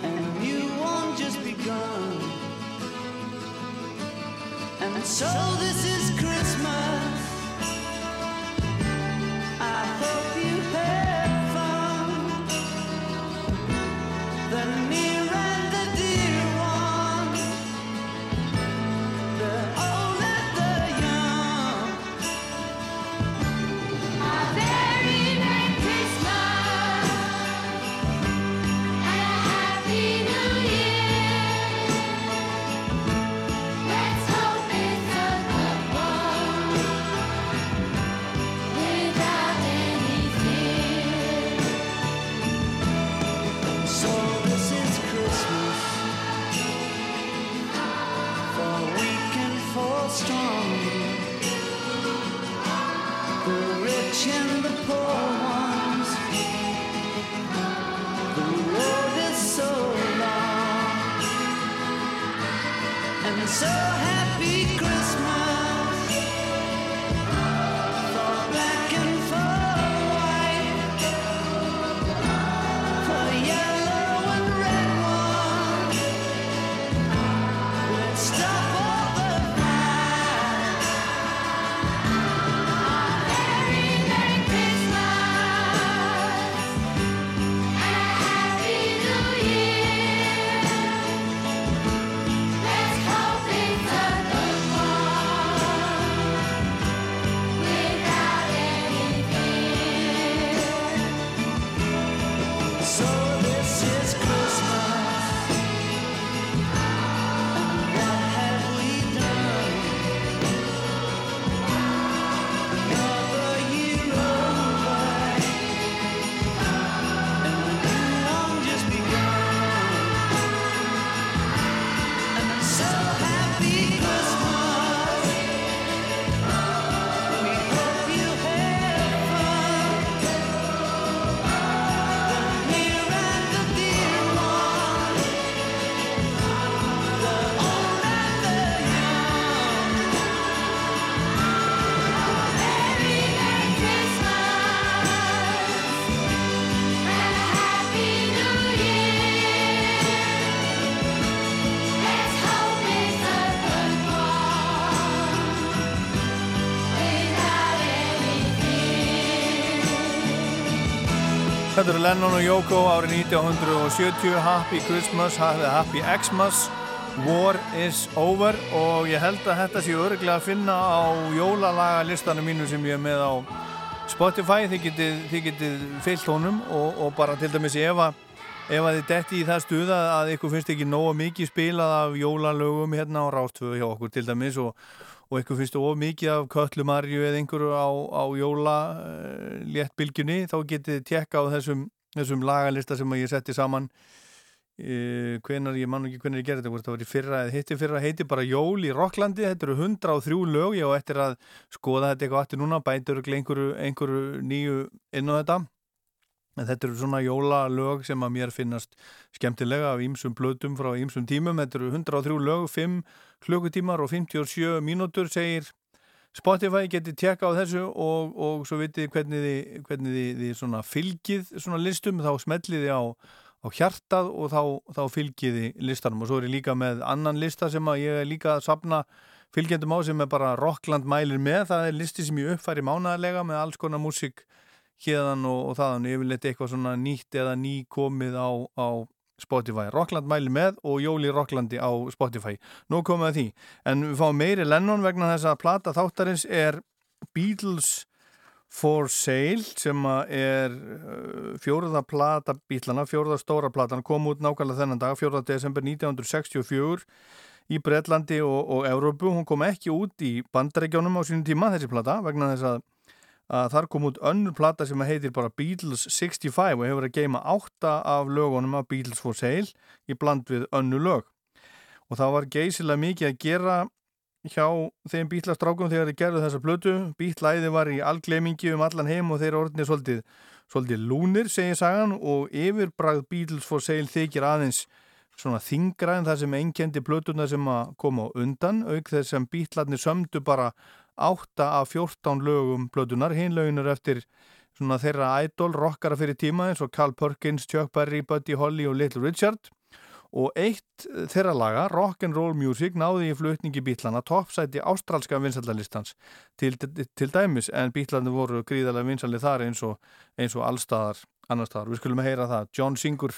And new one just begun. And so this is Eru Lennon og Yoko árið 1970 Happy Christmas, Happy Xmas War is over og ég held að þetta sé örglega að finna á jólalagalistanum mínu sem ég er með á Spotify þið getið, þið getið fyllt honum og, og bara til dæmis ef að ef að þið detti í það stuð að, ykkur finnst ekki nóga mikið spilað af jólalögum hérna á Rástföðu hjá okkur til dæmis og, og ykkur finnst of mikið af köllumarju eða einhverju á, á jóla uh, léttbylgjunni þá getið þið tekka á þessum, þessum lagalista sem ég setti saman uh, hvenar, ég man ekki hvernig ég gerði þetta það var í fyrra eða hitti fyrra heiti bara Jól í Rocklandi, þetta eru 103 lög á eftir að skoða þetta eitthvað aftur núna bætur einhverju, einhverju nýju inn á þetta En þetta eru svona jólalög sem að mér finnast skemmtilega af ýmsum blöðum frá ýmsum tímum. Þetta eru 103 lög, 5 klukkutímar og 57 mínútur segir Spotify getið tjekka á þessu og, og svo vitið hvernig þið, hvernig þið, þið svona fylgið svona listum þá smellið þið á, á hjartað og þá, þá fylgið þið listanum og svo er ég líka með annan lista sem ég er líka að sapna fylgjendum á sem er bara Rockland mælir með. Það er listi sem ég uppfæri mánaðarlega með alls konar músík hérðan og, og þaðan yfirleitt eitthvað svona nýtt eða nýkomið á, á, Spotify. Rockland mæli með og Jóli Rocklandi á Spotify. Nú komum við að því. En við fáum meiri Lennon vegna þess að plata þáttarins er Beatles for Sale sem er uh, fjóruða plata bítlana, fjóruða stóra platan kom út nákvæmlega þennan dag, 4. desember 1964 í Breitlandi og, og Európu, hún kom ekki út í bandaregjónum á sínum tíma þessi plata vegna þess að, að þar kom út önnur plata sem heitir bara Beatles 65 og hefur að geima átta af lögunum af Beatles for Sale í bland við önnu lög. Og það var geysilega mikið að gera hjá þeim bítlastrákum þegar þeir gerðu þessa blötu bítlæði var í algleimingi um allan heim og þeir orðinir svolítið, svolítið lúnir segir sagan og yfirbragð Beatles for Sale þykir aðeins svona þingra en það sem einkendi blötuna sem að koma á undan auk þess sem bítlarnir sömdu bara 8 af 14 lögum blötunar hinlöginur eftir svona þeirra idol rockara fyrir tíma eins og Carl Perkins, Chuck Berry, Buddy Holly og Little Richard og eitt þeirra laga, Rock'n'Roll Music, náði í flutningi bítlana toppsæti ástralska vinsaldalistans til, til, dæmis en bítlandi voru gríðarlega vinsalið þar eins og, eins og allstaðar annar staðar. Við skulum að heyra það. John Singur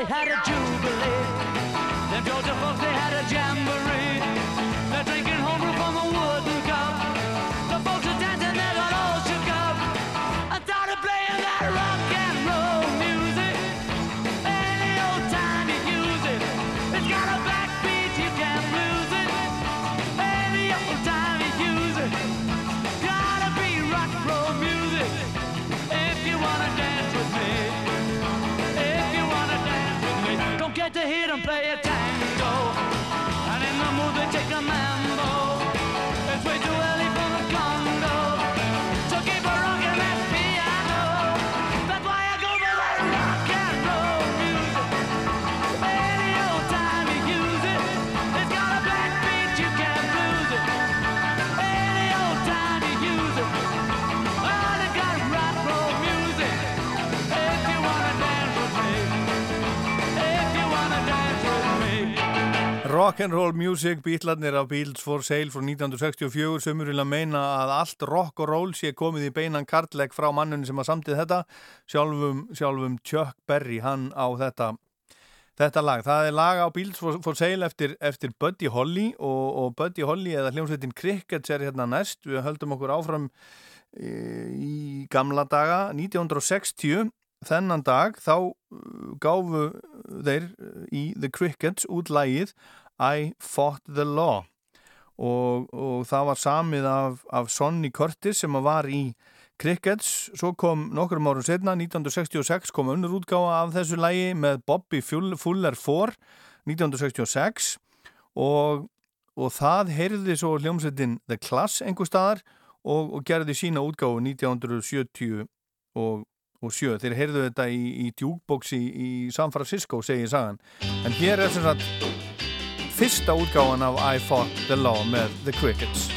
they had a to Rock'n'Roll Music, bítlarnir af Beatles for Sale frá 1964 sem eru að meina að allt rock og roll sé komið í beinan kartlegg frá mannunni sem að samtið þetta sjálfum, sjálfum Chuck Berry, hann á þetta þetta lag. Það er lag á Beatles for, for Sale eftir, eftir Buddy Holly og, og Buddy Holly eða hljómsveitin Crickets er hérna næst, við höldum okkur áfram e, í gamla daga 1960 þennan dag þá uh, gáfu þeir uh, í The Crickets út lagið I Fought the Law og, og það var samið af, af Sonny Curtis sem var í Crickets, svo kom nokkrum árum setna, 1966 kom önnur útgáfa af þessu lagi með Bobby Fuller 4 1966 og, og það heyrði svo hljómsveitin The Class einhver staðar og, og gerði sína útgáfu 1970 og og sjö. Þeir heyrðu þetta í, í djúkbóksi í, San Francisco, segir sagan. En hér er sem sagt fyrsta útgáðan af I Fought the Law með The Crickets.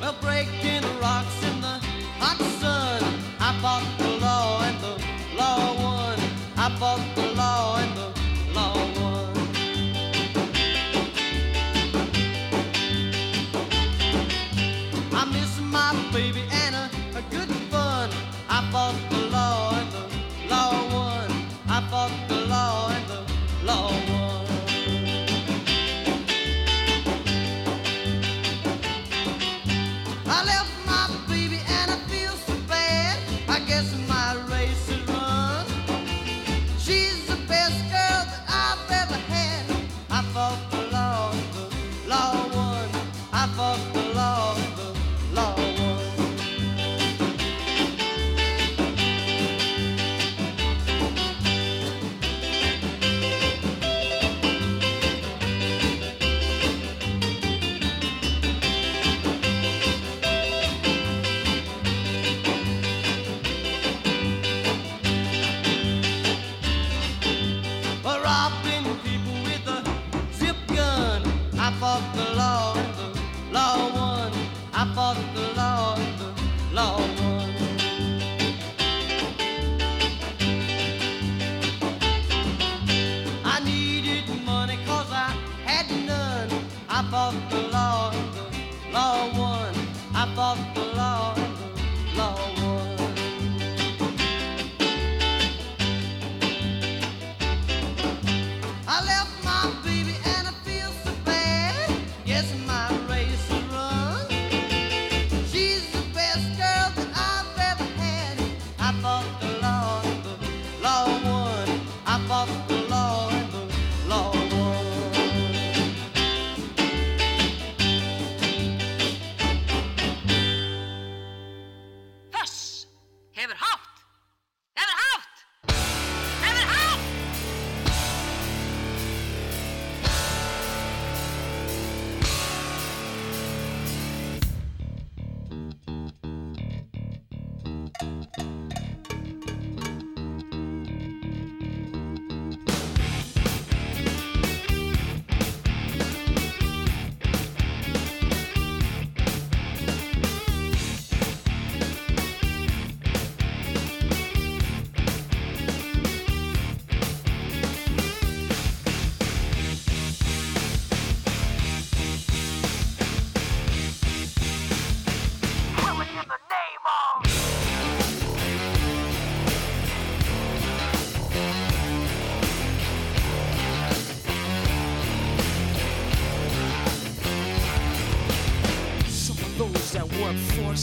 Well, breaking rocks in the hot sun. I fought the law and the law won. I fought Ale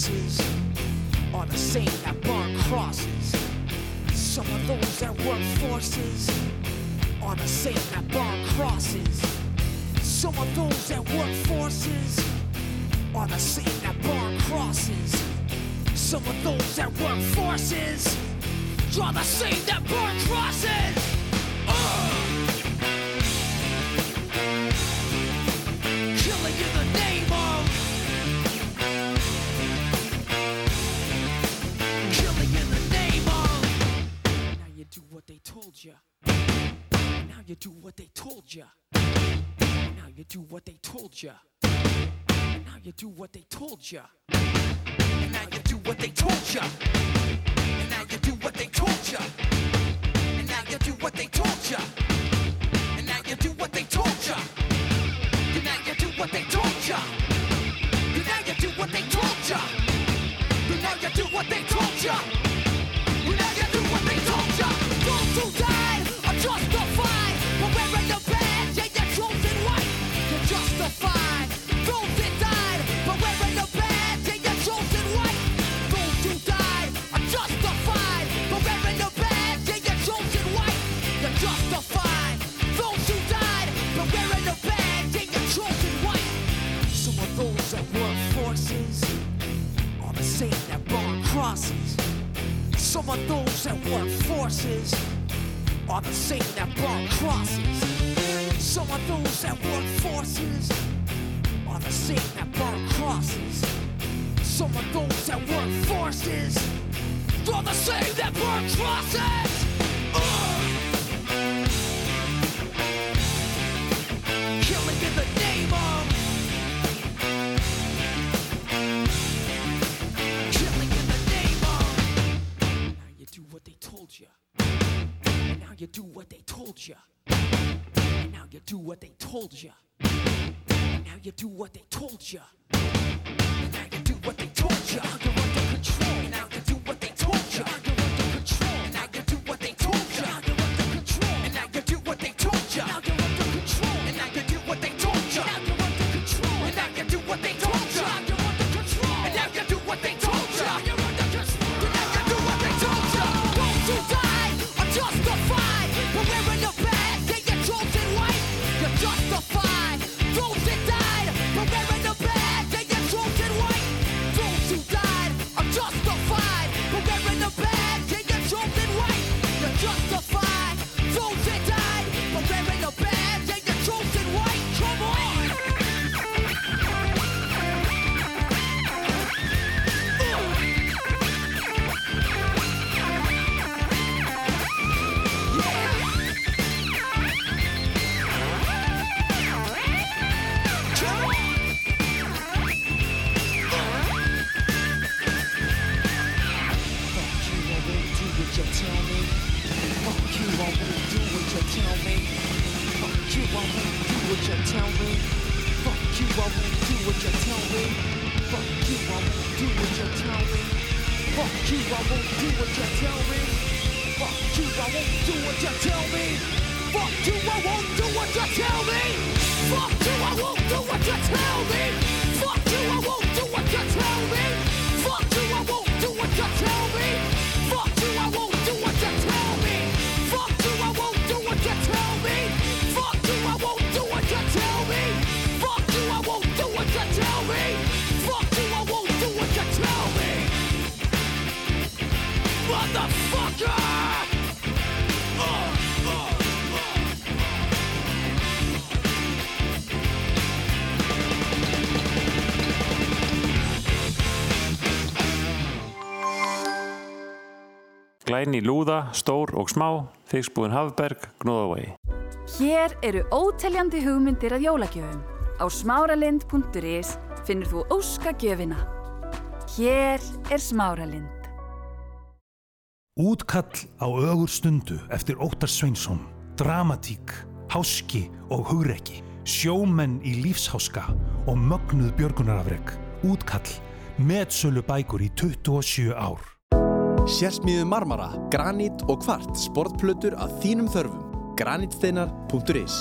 bosses are the same that burn crosses. Some of those that work forces are the same that burn crosses. Some of those that work forces are the same that burn crosses. Some of those that work forces draw the same that burn crosses. Glæni lúða, stór og smá, þigsbúin Hafberg, Gnóðavegi. Hér eru óteljandi hugmyndir að jólagjöfum. Á smáralind.is finnur þú óska gjöfina. Hér er smáralind. Útkall á ögur stundu eftir Óttar Sveinsson, dramatík, háski og hugrekki, sjómenn í lífsháska og mögnuð björgunarafreg, útkall, meðsölu bækur í 27 ár. Sérsmíðu marmara, granít og kvart sportplötur að þínum þörfum. Granítsteinar.is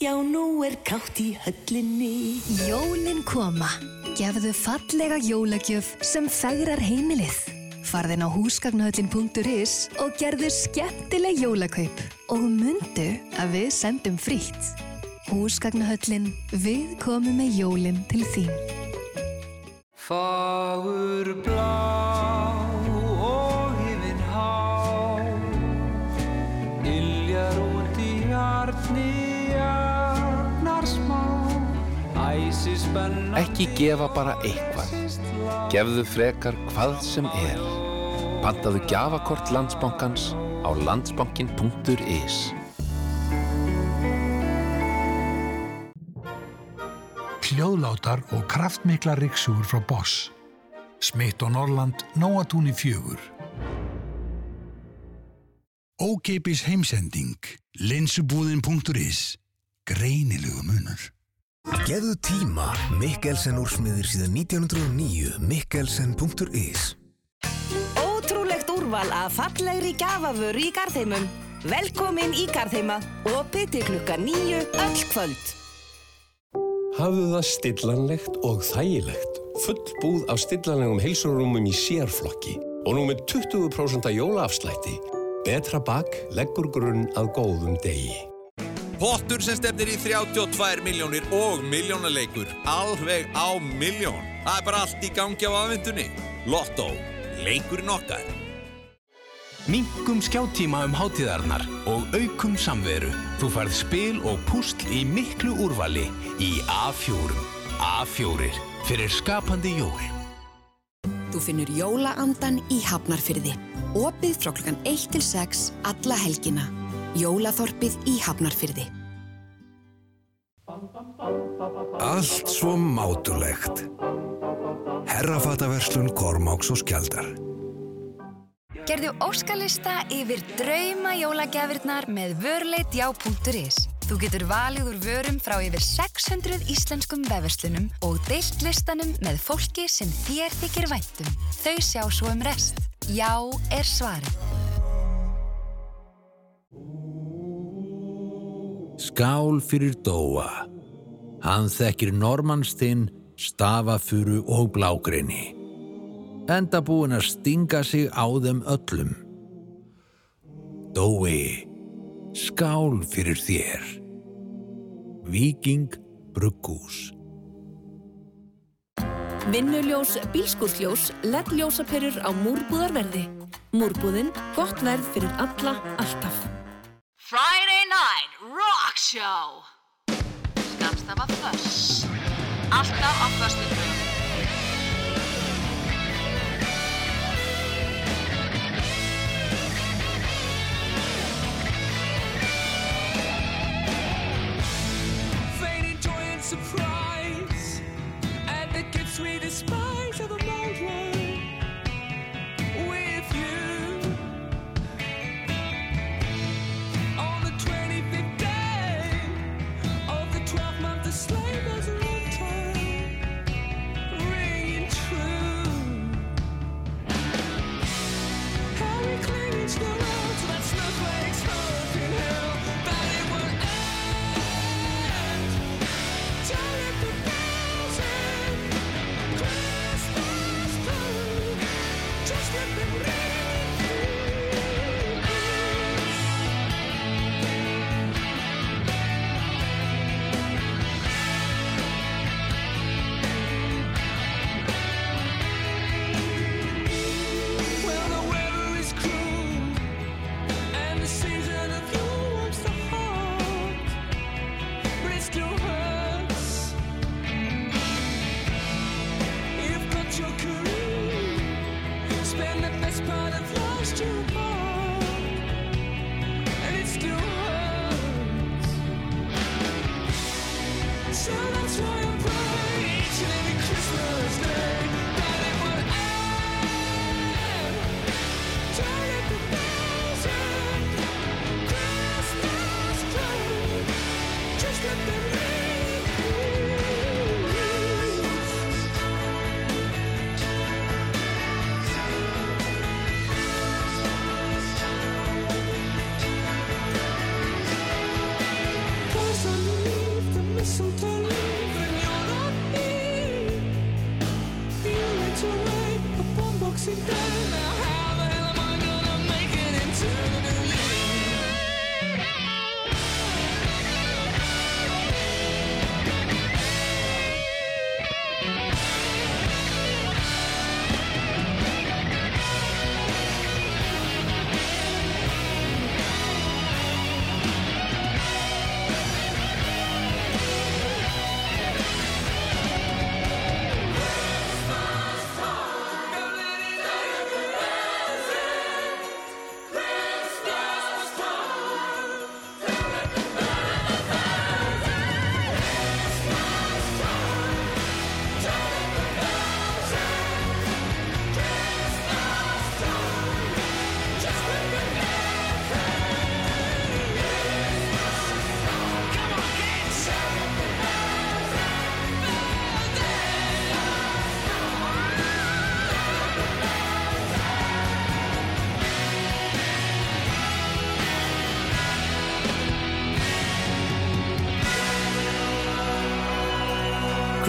Já, nú er kátt í höllinni. Jólin koma. Gefðu fallega jólagjöf sem færar heimilið. Farðin á húsgagnahöllin.is og gerðu skemmtileg jólakaup. Og mundu að við sendum frítt. Húsgagnahöllin, við komum með jólin til þín. Fagur blá og hifin há Iljar út í hjartni jafnar smá Ekki gefa bara eitthvað. Gefðu frekar hvað sem er. Pantaðu gjafakort landsbankans á landsbankin.is. Hljóðlátar og kraftmikla riksugur frá Boss. Smitt og Norrland, Nóatúni fjögur. Ókeipis heimsending, linsubúðin.is. Greinilegu munur. Geðu tíma, Mikkelsen úrsmiðir síðan 1909, mikkelsen.is Ótrúlegt úrval af fallegri gafavöru í Garðheimum. Velkomin í Garðheima. Opið til klukka nýju öll kvöld. Hafðu það stillanlegt og þægilegt. Full búð af stillanlegum heilsurúmum í sérflokki og nú með 20% jólaafslætti. Betra bak leggur grunn að góðum degi. Pottur sem stefnir í 32 miljónir og miljónaleikur. Alveg á miljón. Það er bara allt í gangi á aðvendunni. Lotto. Leikurinn okkar. Minkum skjáttíma um hátíðarnar og aukum samveru. Þú færð spil og púsl í miklu úrvali í A4. A4 fyrir skapandi jól. Þú finnur jólaandan í Hafnarfyrði. Opið frá klukkan 1 til 6 alla helgina. Jólaþorpið í Hafnarfyrði. Allt svo mátulegt. Herrafataverslun Kormáks og Skjaldar. Gerðu óskalista yfir drauma jólagjafirnar með vörleitjá.is. Þú getur valið úr vörum frá yfir 600 íslenskum vefverslunum og deilt listanum með fólki sem þér þykir væntum. Þau sjá svo um rest. Já er svarið. Skál fyrir Dóa. Hann þekkir normannstinn, stafafuru og blágreini. Enda búinn að stinga sig á þeim öllum. Dói, skál fyrir þér. Viking Bruggús. Vinnuljós, bílskúrsljós, LED-ljósaperur á múrbúðarverði. Múrbúðin, gott verð fyrir alla, alltaf. Friday Night Rock Show Skamstafa Föss Alltaf á föstudögum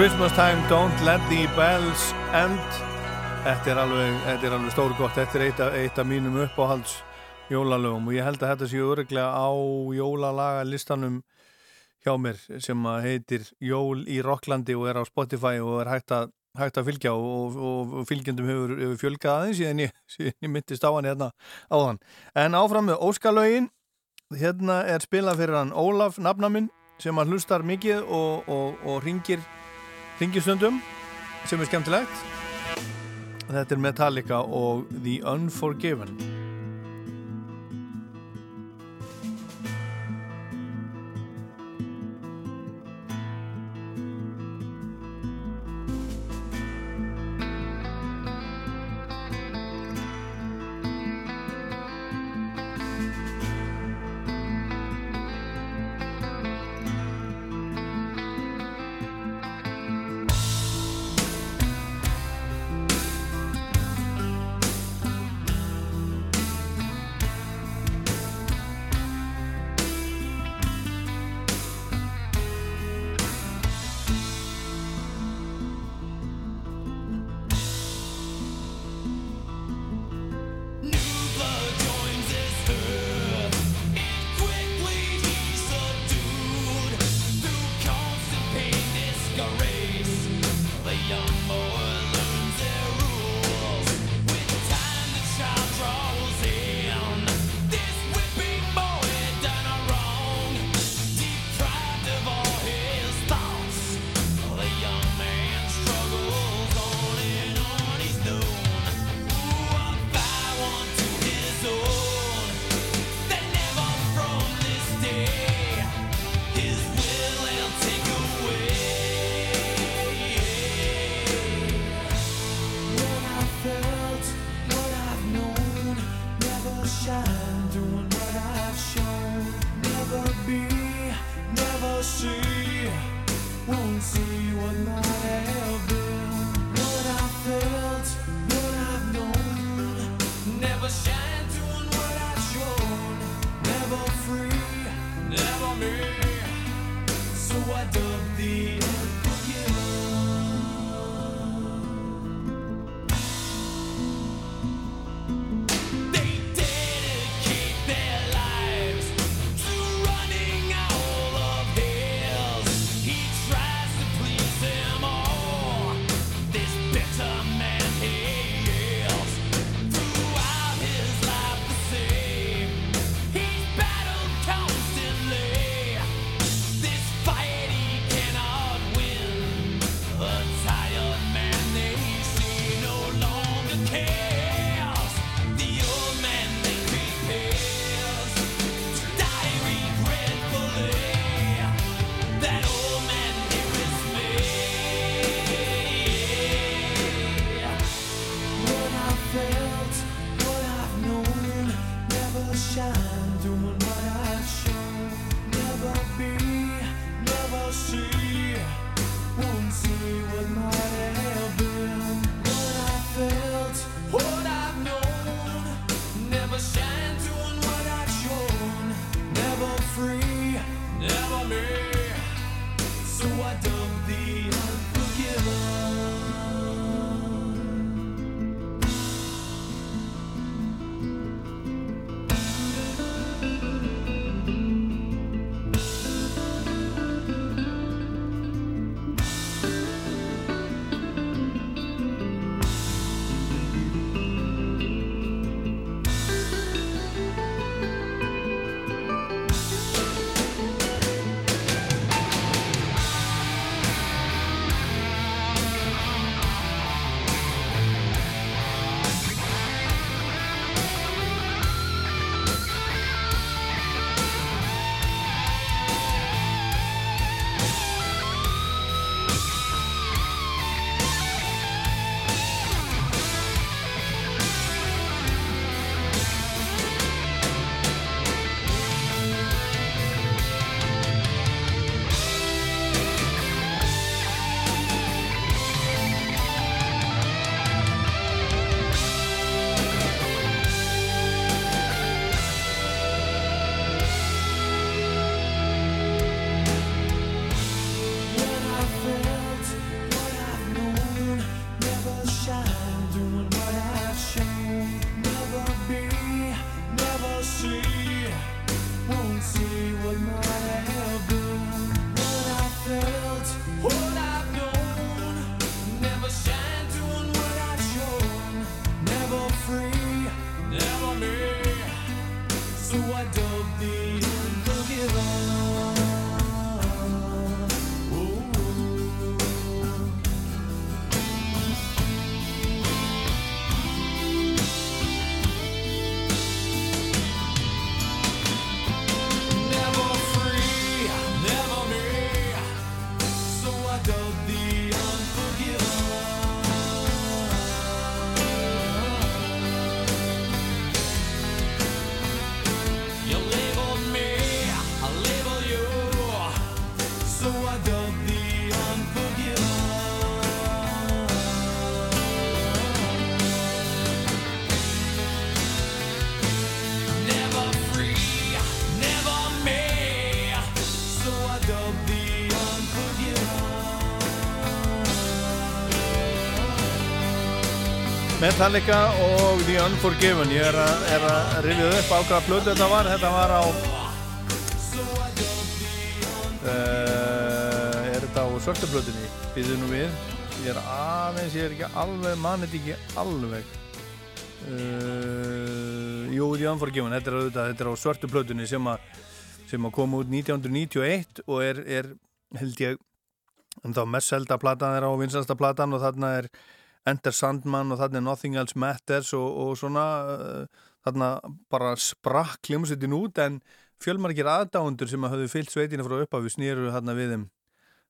Christmas time, don't let the bells end. Þetta er alveg, þetta er alveg stórgott Þetta er eitt af, eitt af mínum uppáhalds jólalögum og ég held að þetta sé örglega á jólalaga listanum hjá mér sem heitir Jól í Rocklandi og er á Spotify og er hægt að, hægt að fylgja og, og, og fylgjendum hefur, hefur fjölgað aðeins síðan ég, ég myndist á hann hérna áðan. En áfram með Óskalögin. Hérna er spilað fyrir hann Ólaf nafnaminn sem að hlustar mikið og, og, og ringir ringistundum sem er skemmtilegt. Þetta er Metallica og The Unforgiven Metallica og The Unforgiven. Ég er að, rifja upp á hvaða plötu þetta var. Þetta var á uh, er þetta á svörtu plötunni? Býðu nú við. Ég er aðeins, ég er ekki alveg mann þetta ekki alveg. Uh, jú, The Unforgiven þetta er, auðvitað, þetta er á svörtu plötunni sem að sem að koma út 1991 og er, er held ég en þá mest selda platan er á vinsalsta platan og þarna er Enter Sandman og þarna Nothing Else Matters og, og svona uh, þarna bara sprakk hljómsveitin út en fjölmargir aðdáundur sem að höfðu fyllt sveitinu frá upphafi snýru þarna við þeim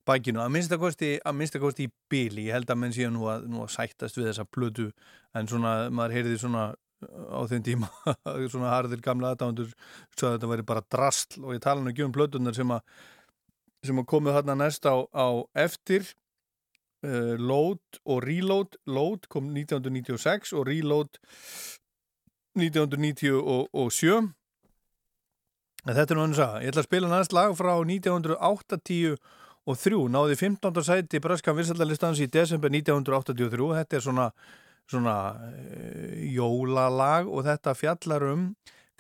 bækinu. Að minnstakosti, að minnstakosti í bíli ég held að menn síðan nú að, nú að sættast við þessa plötu en svona maður heyrði svona á þeim tíma svona harðir gamla aðdáundur svo að þetta væri bara drastl og ég tala nú ekki um plötunar sem að sem að komu þarna næst á, á eftir uh, Load og Reload. Load kom 1996 og Reload 1997 en þetta er nú hann að ég ætla að spila næst lag frá 1980 og 3 náði 15. sæti Bröskan Vinsaldalistans í desember 1983 þetta er svona, svona uh, jólalag og þetta fjallar um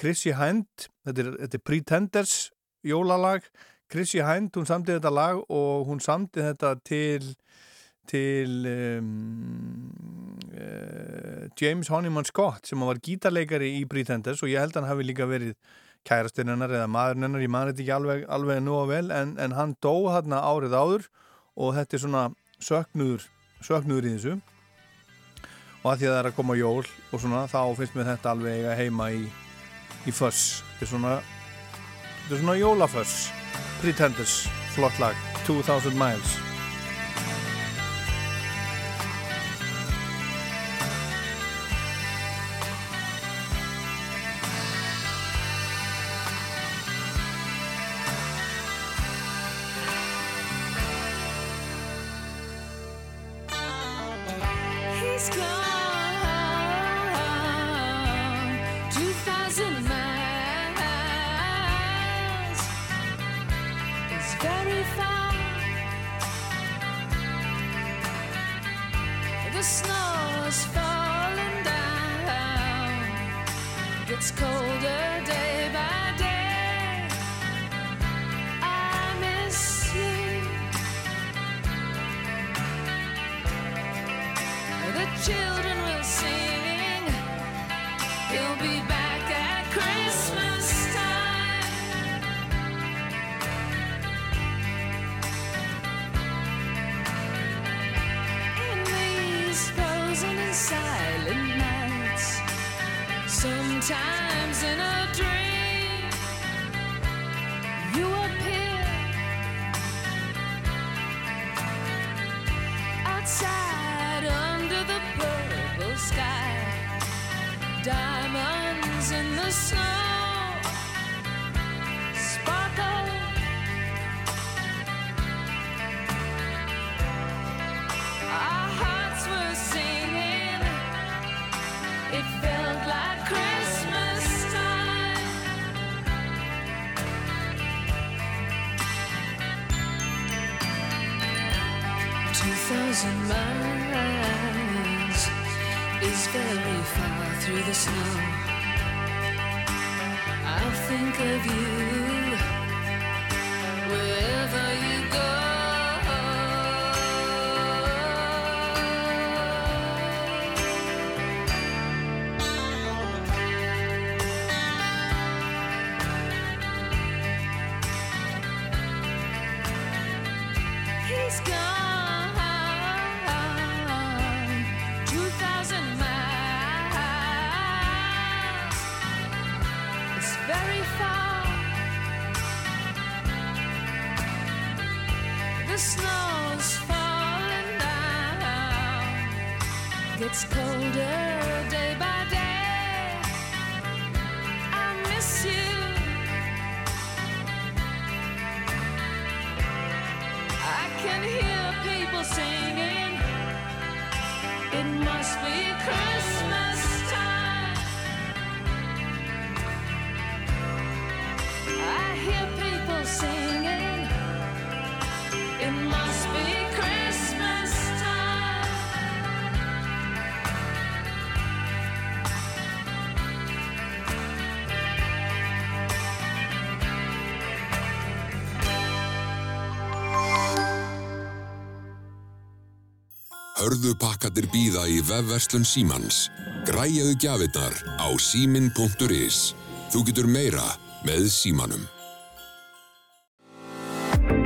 Chrissy Hind þetta er, þetta er Pretenders jólalag. Chrissy Hind, hún samtið þetta lag og hún samtið þetta til til um, uh, James Honeyman Scott sem var gítarleikari í Pretenders og ég held að hann hafi líka verið kærastinn hennar eða maðurinn hennar, ég man þetta ekki alveg, alveg nú og vel en, en hann dó hérna árið áður og þetta er svona söknuður, söknuður í þessu. Og að því að það er að koma jól og svona þá finnst mér þetta alveg eiga heima í, í fuss þetta er svona þetta er svona jólafuss Pretenders, flott lag 2000 Miles Hörðu pakkatir býða í vefverslun Símans. Græjaðu gjafirnar á símin.is. Þú getur meira með Símanum.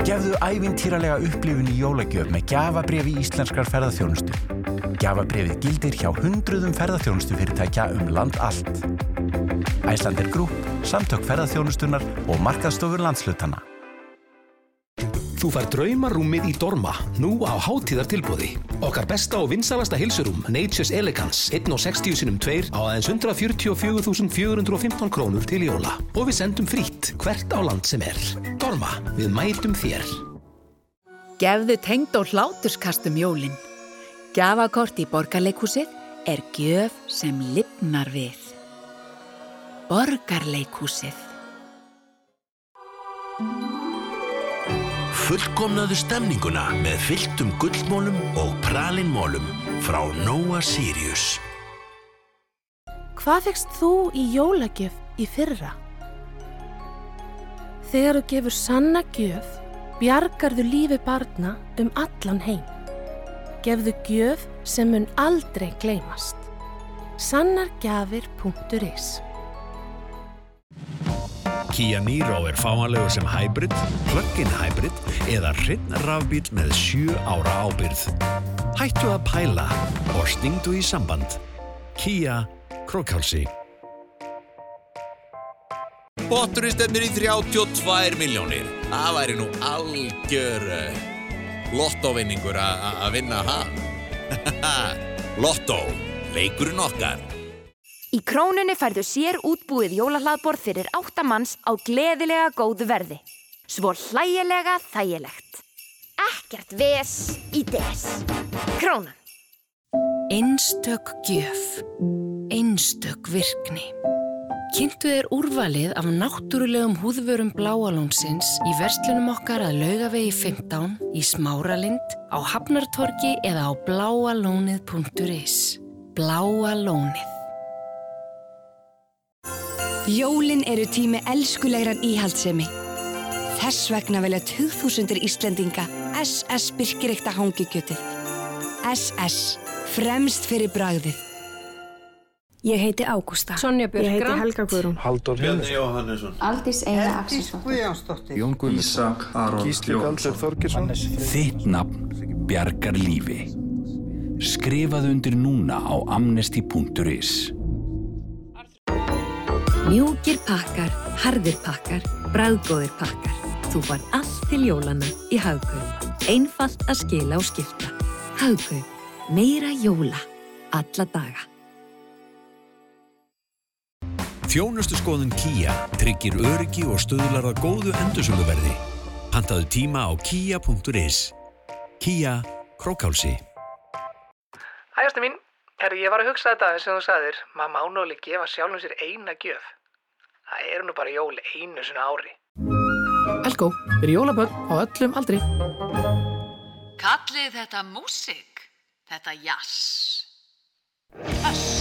Gefðu ævintýralega upplifun í jólagjöf með gjafabrefi íslenskrar ferðarþjónustu. Gjafabrefið gildir hjá hundruðum ferðarþjónustu fyrirtækja um land allt. Æslandir Grúp, Samtök ferðarþjónustunar og markaðstofur landslutana. Þú fær draumarúmið í Dorma, nú á hátíðartilbúði. Okkar besta og vinsalasta hilsurum, Nature's Elegance, 1,60 sinum 2 á aðeins 144.415 krónur til jóla. Og við sendum frýtt hvert á land sem er. Dorma, við mætum þér. Gefðu tengd og hláturskastum jólin. Gjafakort í borgarleikhúsið er gjöf sem lifnar við. Borgarleikhúsið. Fullkomnaðu stemninguna með fylltum gullmólum og pralinmólum frá Nóa Sirius. Hvað fegst þú í jólagjöf í fyrra? Þegar þú gefur sanna gjöf, bjargarðu lífi barna um allan heim. Gefðu gjöf sem mun aldrei gleymast. Sannargjafir.is Kia Niro er fáanlegur sem hybrid, plug-in hybrid eða hreinn rafbíl með 7 ára ábyrð. Hættu að pæla og stingdu í samband. Kia Krókálsi. Botturinn stefnir í 32 miljónir. Það væri nú algjör uh, lottovinningur að vinna hann. Lottó, leikurinn okkar. Í krónunni færðu sér útbúið jólahlaðborð fyrir áttamanns á gleðilega góðu verði. Svo hlægilega þægilegt. Ekkert ves í des. Krónan. Einstök gjöf. Einstök virkni. Kynntu þér úrvalið af náttúrulegum húðvörum bláalónsins í verslunum okkar að laugavegi 15 í Smáralind á Hafnartorki eða á bláalónið.is. Bláa lónið. Jólin eru tími elskulegrar íhaldsemi. Þess vegna velja 2000 Íslendinga SS Birkireikta hangikjötið. SS. Fremst fyrir bragðið. Ég heiti Ágústa. Sonja Björk Ég heiti Grant. Helga Guðrún. Halldór Bjarni Jóhannesson Aldís Eina Axelsdóttir. Jón Guðmundsson Ísak Aron Gísli Galdur Þorgjesson Þitt nafn bjargar lífi. Skrifaðu undir núna á amnesty.is. Mjúkir pakkar, harðir pakkar, bræðgóðir pakkar. Þú far allt til jólana í Hagkaup. Einfalt að skila og skipta. Hagkaup. Meira jóla. Alla daga. Þjónustu skoðun Kia tryggir öryggi og stöðlar að góðu endursöluverði. Pantaðu tíma á kia.is. Kia Krókálsi. Hægastu mín, herri, ég var að hugsa þetta sem þú sagðir. Maður má alveg gefa sjálfum sér eina gjöf. Það eru nú bara jól einu svona ári. Elko, er jólabönn á öllum aldri. Kallið þetta músik, þetta jazz. Öss.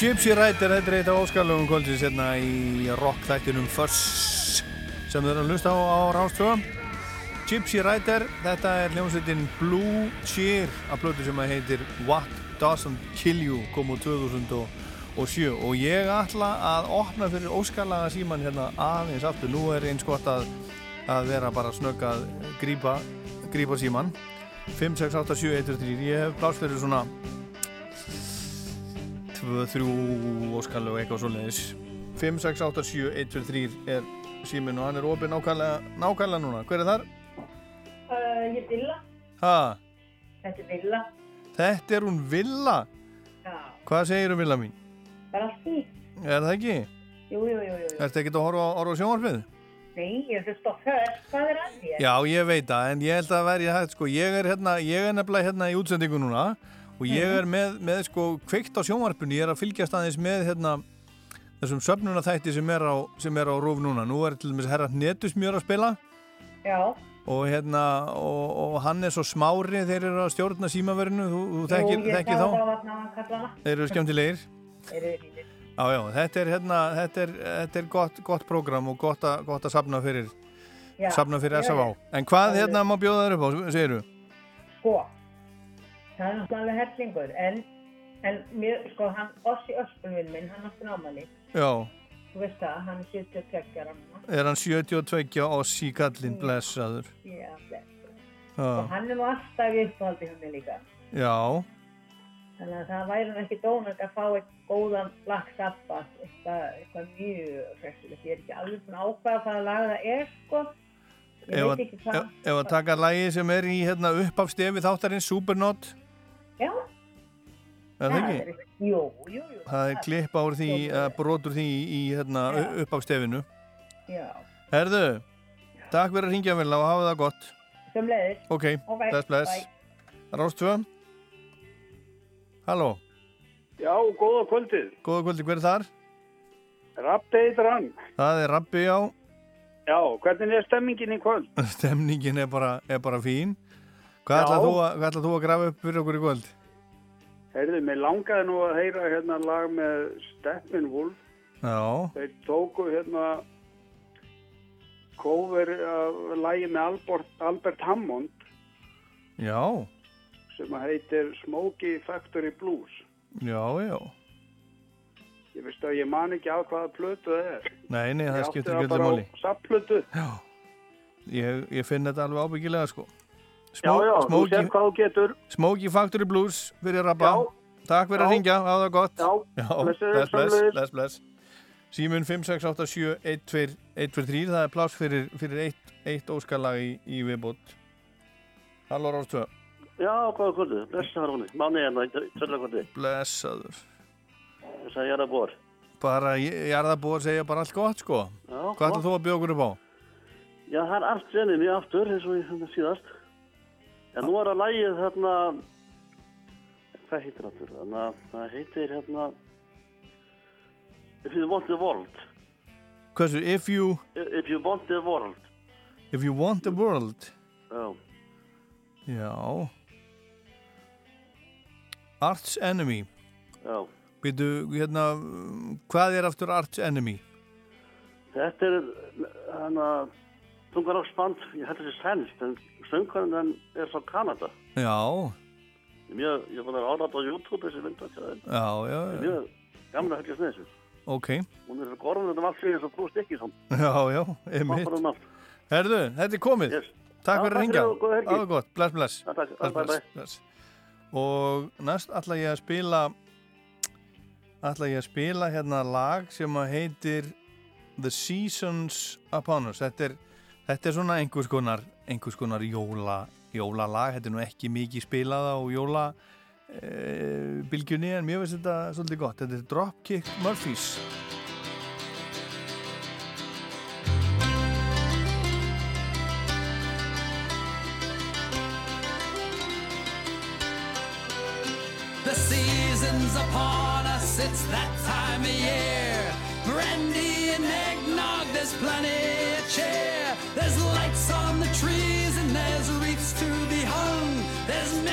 Gypsy Rider, þetta er eitt af óskarlöfum kvöldsins hérna í rock þættinum Fuss sem þau eru að hlusta á, á Rástvö. Gypsy Rider, þetta er hljómsveitin Blue Cheer af blötu sem að heitir What Doesn't Kill You kom úr 2007 og ég ætla að opna fyrir óskarlaga síman hérna aðeins aftur, nú er eins gott að, að vera bara snögg að grípa síman 5, 6, 8, 7, 1, 2, 3 ég hef pláss fyrir svona 2, 3 óskallu og eitthvað svo leiðis 5, 6, 8, 7, 1, 2, 3 er síminn og hann er opið nákvæmlega, nákvæmlega núna. Hver er þar? Uh, ég er Villa. Ha? Þetta er Villa. Þetta er hún Villa? Já. Hvað segir um Villa mín? Það er allt í. Er það ekki? Jú, jú, jú, jú. Ertu ekkert að horfa, á- horfa á sjónvarpið? Nei, ég er fyrst á först. Hvað er að þér? Já, ég veit það, en ég held að verði hægt, sko, ég er hérna, ég er nefnilega hérna í útsendingu núna og ég er með, með sko, kveikt á sjónvarpinu, ég er að fylgjast aðeins með, hérna, þessum söfnunarþætti sem er á, sem er á rúf núna. Nú er til dæmis herra Hnetusmjör að spila Já. og hérna, og, og hann er svo smári, þeir eru að stjórna símaverinu, þú, þú þekkir, Jú, ég þekkir sá þá, það kallana. þeir eru skemmtilegir. Já, já, þetta er, hérna, þetta er, þetta er gott, gott prógram og gott, a, gott að safna fyrir, Já, safna fyrir SFA. En hvað hérna má bjóða þér upp á, segir þú? Sko, það er alveg hellingur, en, en mér, sko, hann, Ossi Öspulvinn minn, hann átti námali. Já, Þú veist það, hann er 72 ára er hann 72 og síkallinn blessaður. Já, bless. Já, Og hann er nú alltaf í upphaldi hjá mér líka. já, Þannig að það væri nú ekki dónand að fá eitt góðan Black Sabbath, eitthvað, eitthvað mjög hressilegt. Ég er ekki alveg svona ákvæða hvaða lag það er, sko. Ef að, hvað. að taka lagi sem er í hérna upp af stefi þáttarinn Supernot, Já. það ekki? er eitthvað- Jú, jú, jú. Það er klippa úr því, uh, brotur því í, hérna Já. upp af stefinu. Já. Herðu, takk fyrir að ringja vel og hafa það gott. Sem leiðis. Ok, Ok, bless, bless. bye. Rástvö. Halló, Já, góða kvöldið. góða kvöldi, hver er þar? Rappi heitir hann. Það er Rabbi á, Já, hvernig er stemmingin í kvöld? stemningin er bara, er bara fín. Hvað ætlað þú, að- grafa upp fyrir okkur í kvöld? Heyrðu, mér langaði nú að heyra hérna lag með Steppenwolf. Já, Þeir tóku hérna cover af lagi með Albert, Albert Hammond já, sem að heitir Smokey Factory Blues. já, já. Ég veist að ég man ekki á hvaða plötu það er. Nei, nei, það Ég átti skiptir það ekki öllu bara á máli. Safnplötu. Já, ég, ég finn þetta alveg ábyggilega, sko. Já, já, þú sér hvað þú getur. Smokey Factory Blues fyrir Rabba. Já. Takk fyrir að ringja, það gott. Já, já blessaður, bless, bless, sömuleiðis. bless, bless. Símun 5687123, það er pláss fyrir, fyrir eitt, eitt óskalag í, í viðbútt. Halló Rástvö, Já, góða kvöldu, blessaður húnni, manni hérna, tölvakvöldi, blessaður. þess að ég er að bor. Bara, ég er það að segja bara allt gott, sko. Já, Hvað ætlað þú að bjóða okkur upp á? Já, það er allt senið mjög aftur, eins og ég hérna síðast. Já, nú er að lægið þarna, hvað heitir aftur? Þannig að það heitir hérna, If you want the world. Hversu, if you, If you want the world. if you want the world. Já. Já. Arch Enemy. Já. Býtu, hérna, hvað er aftur Arch Enemy? Þetta er hann að tungaráksband, ég held þessi sænst, en söngvarinn er frá Kanada. Já, Mjög, ég búin að áræta á YouTube þessi það. já, já. Mjög gamla að fylgjast með þessu. ok. Hún er gorðun um allt fyrir þess að brúst ekki svona. Já, já, einmitt. Um. Herðu, þetta er komið. Yes. Takk fyrir að og. Það var gott, bless, bless. Já, takk. Bless, bless, bless. Og næst ætla ég að spila ætla ég að spila hérna lag sem að heitir The Seasons Upon Us. Þetta er, þetta er svona einhvers konar, einhvers konar jóla, jólalag. Þetta er nú ekki mikið spilað á jóla e, bylgjunni en mér finnst þetta svolítið gott. Þetta er Dropkick Murphys. The season's upon us, it's that time of year. Brandy and eggnog, there's plenty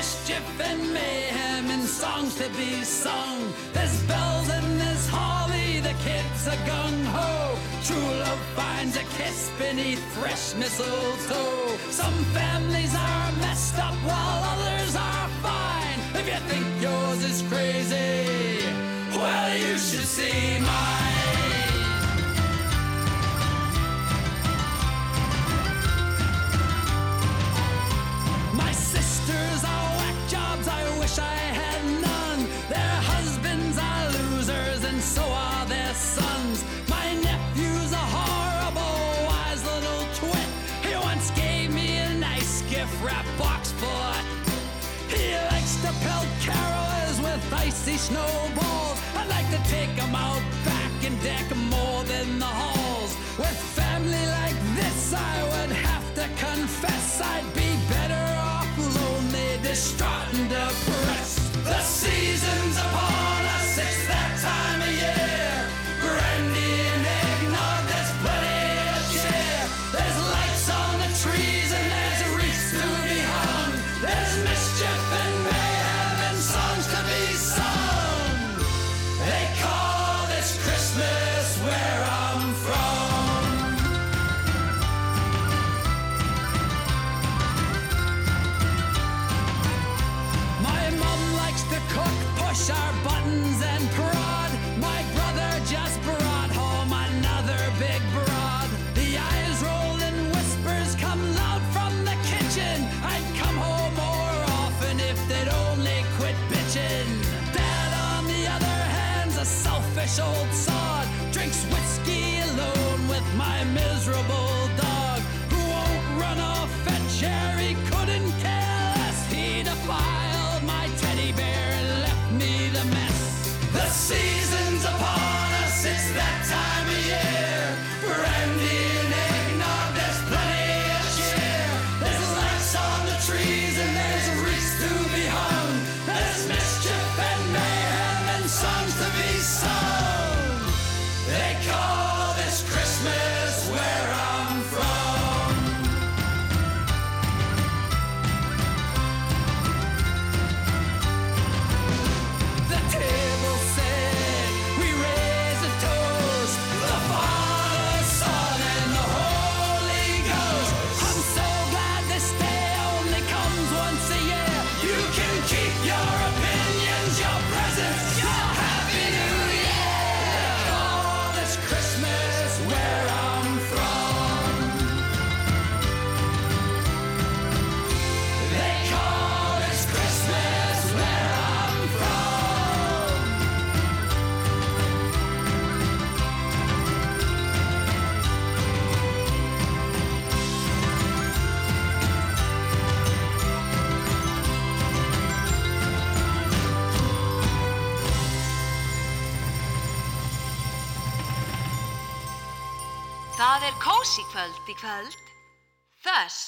mischief and mayhem and songs to be sung. There's bells and there's holly, the kids are gung ho. True love finds a kiss beneath fresh mistletoe. Some families are messed up while others are fine. If you think yours is crazy, well, you should see mine. Wish I had none. Their husbands are losers, and so are their sons. My nephew's a horrible, wise little twit. He once gave me a nice gift wrap box full of he likes to pelt carolers with icy snowballs. I'd like to take 'em out back and deck more than the halls. With family like this, I would have to confess I'd be better distraught, and depressed. The season's upon kvöld í kvöld. Þess.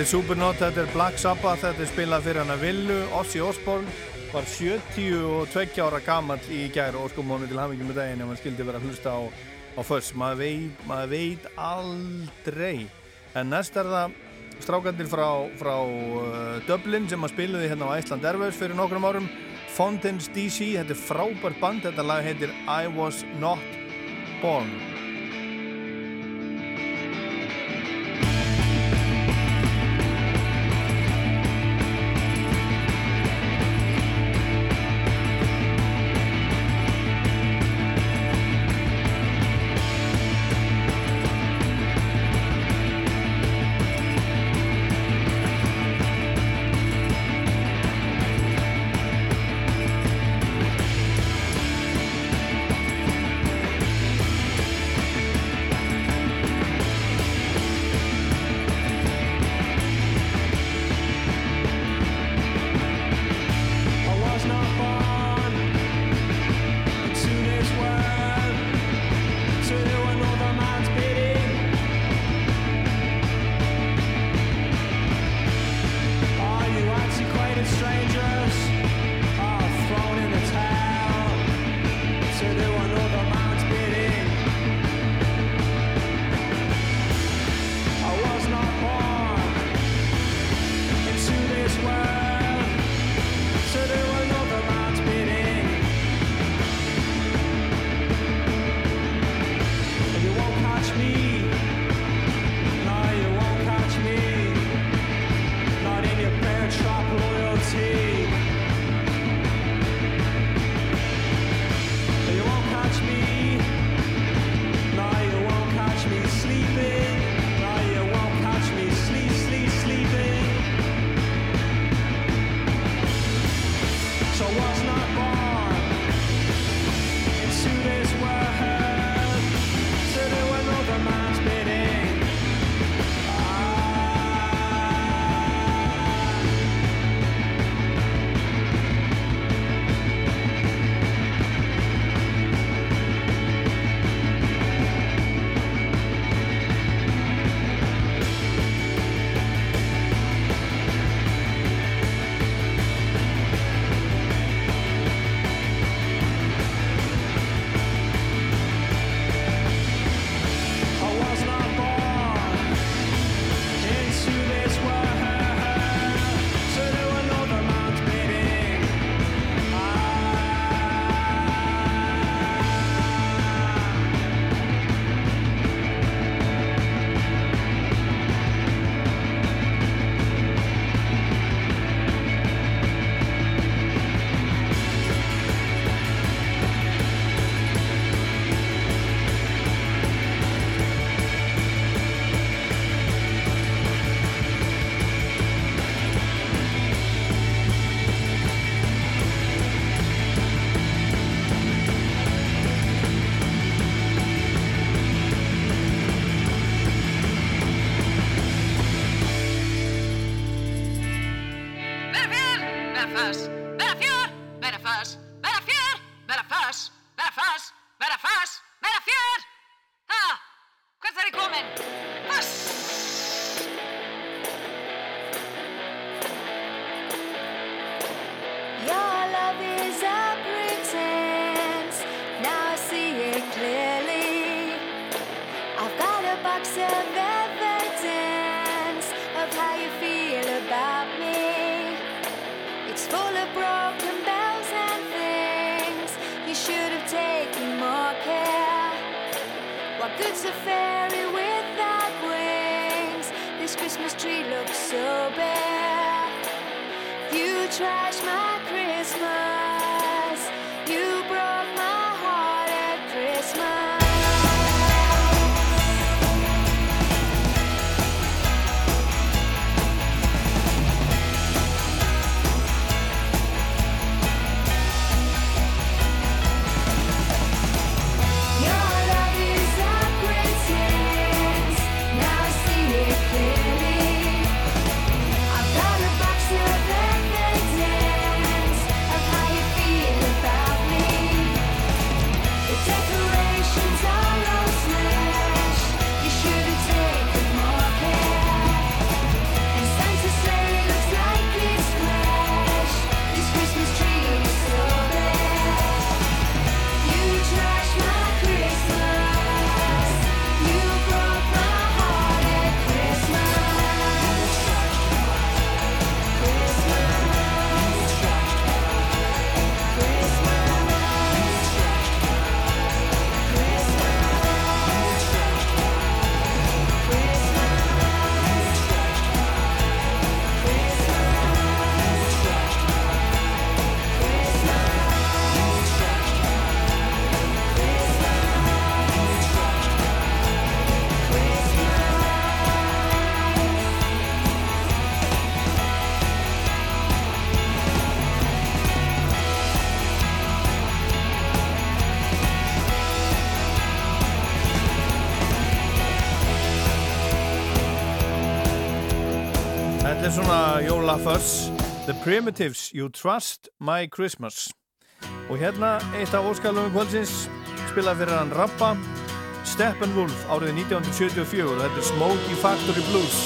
Þetta er Supernaut, þetta er Black Sabbath, þetta er spilað fyrir hann að villu. Ossi Osborn var 72 ára gammal í gær og sko mónu til hafingum með daginn ef hann skildi vera að hlusta á, á föss. Maður veit, mað veit aldrei. En næst er það strákandir frá, frá uh, Dublin sem að spiluði hérna á Æsland Airways fyrir nokkrum árum. Fountains DC, þetta er frábært band, þetta lag heitir I Was Not Born. Jólaförs The Primitives, You Trust My Christmas. Og hérna eitt af óskalunum kvöldsins spilað fyrir hann Rappa Steppenwolf árið 1974 og þetta er Smokey Factory Blues.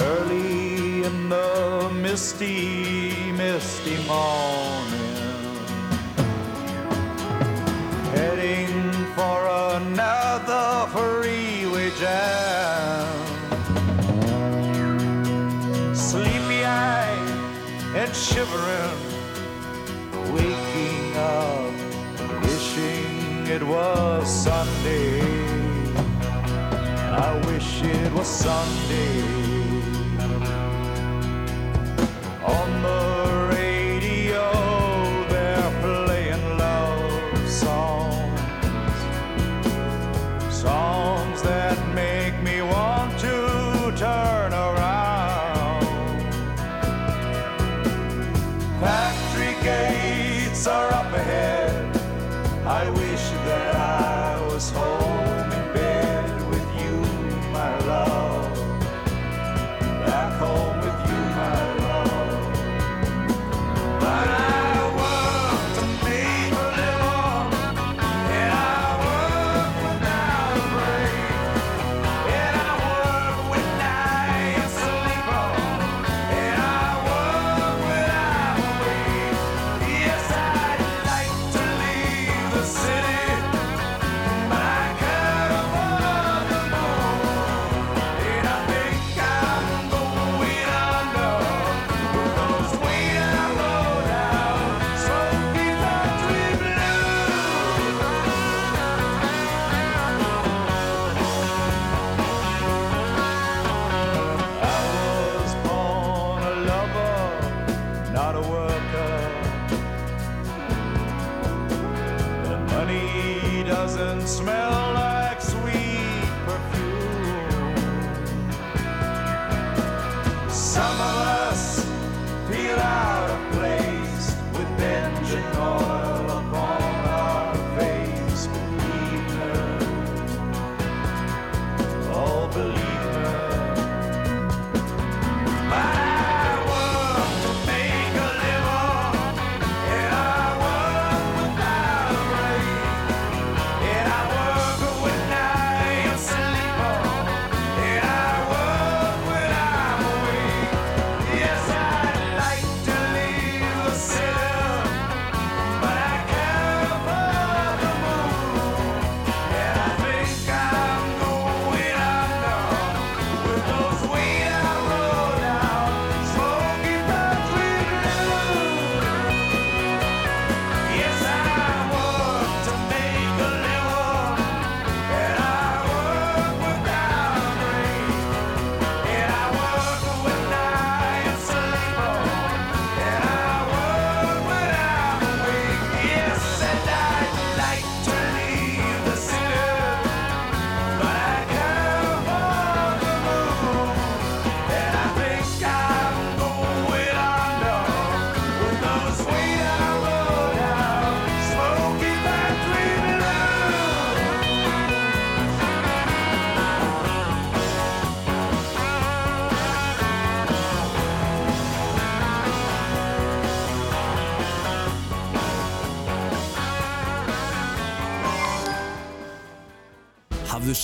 Early in the misty, misty morning, Sunday. On the radio, they're playing love songs. Songs that make me want to turn around. Factory gates are up ahead. I wish that I was home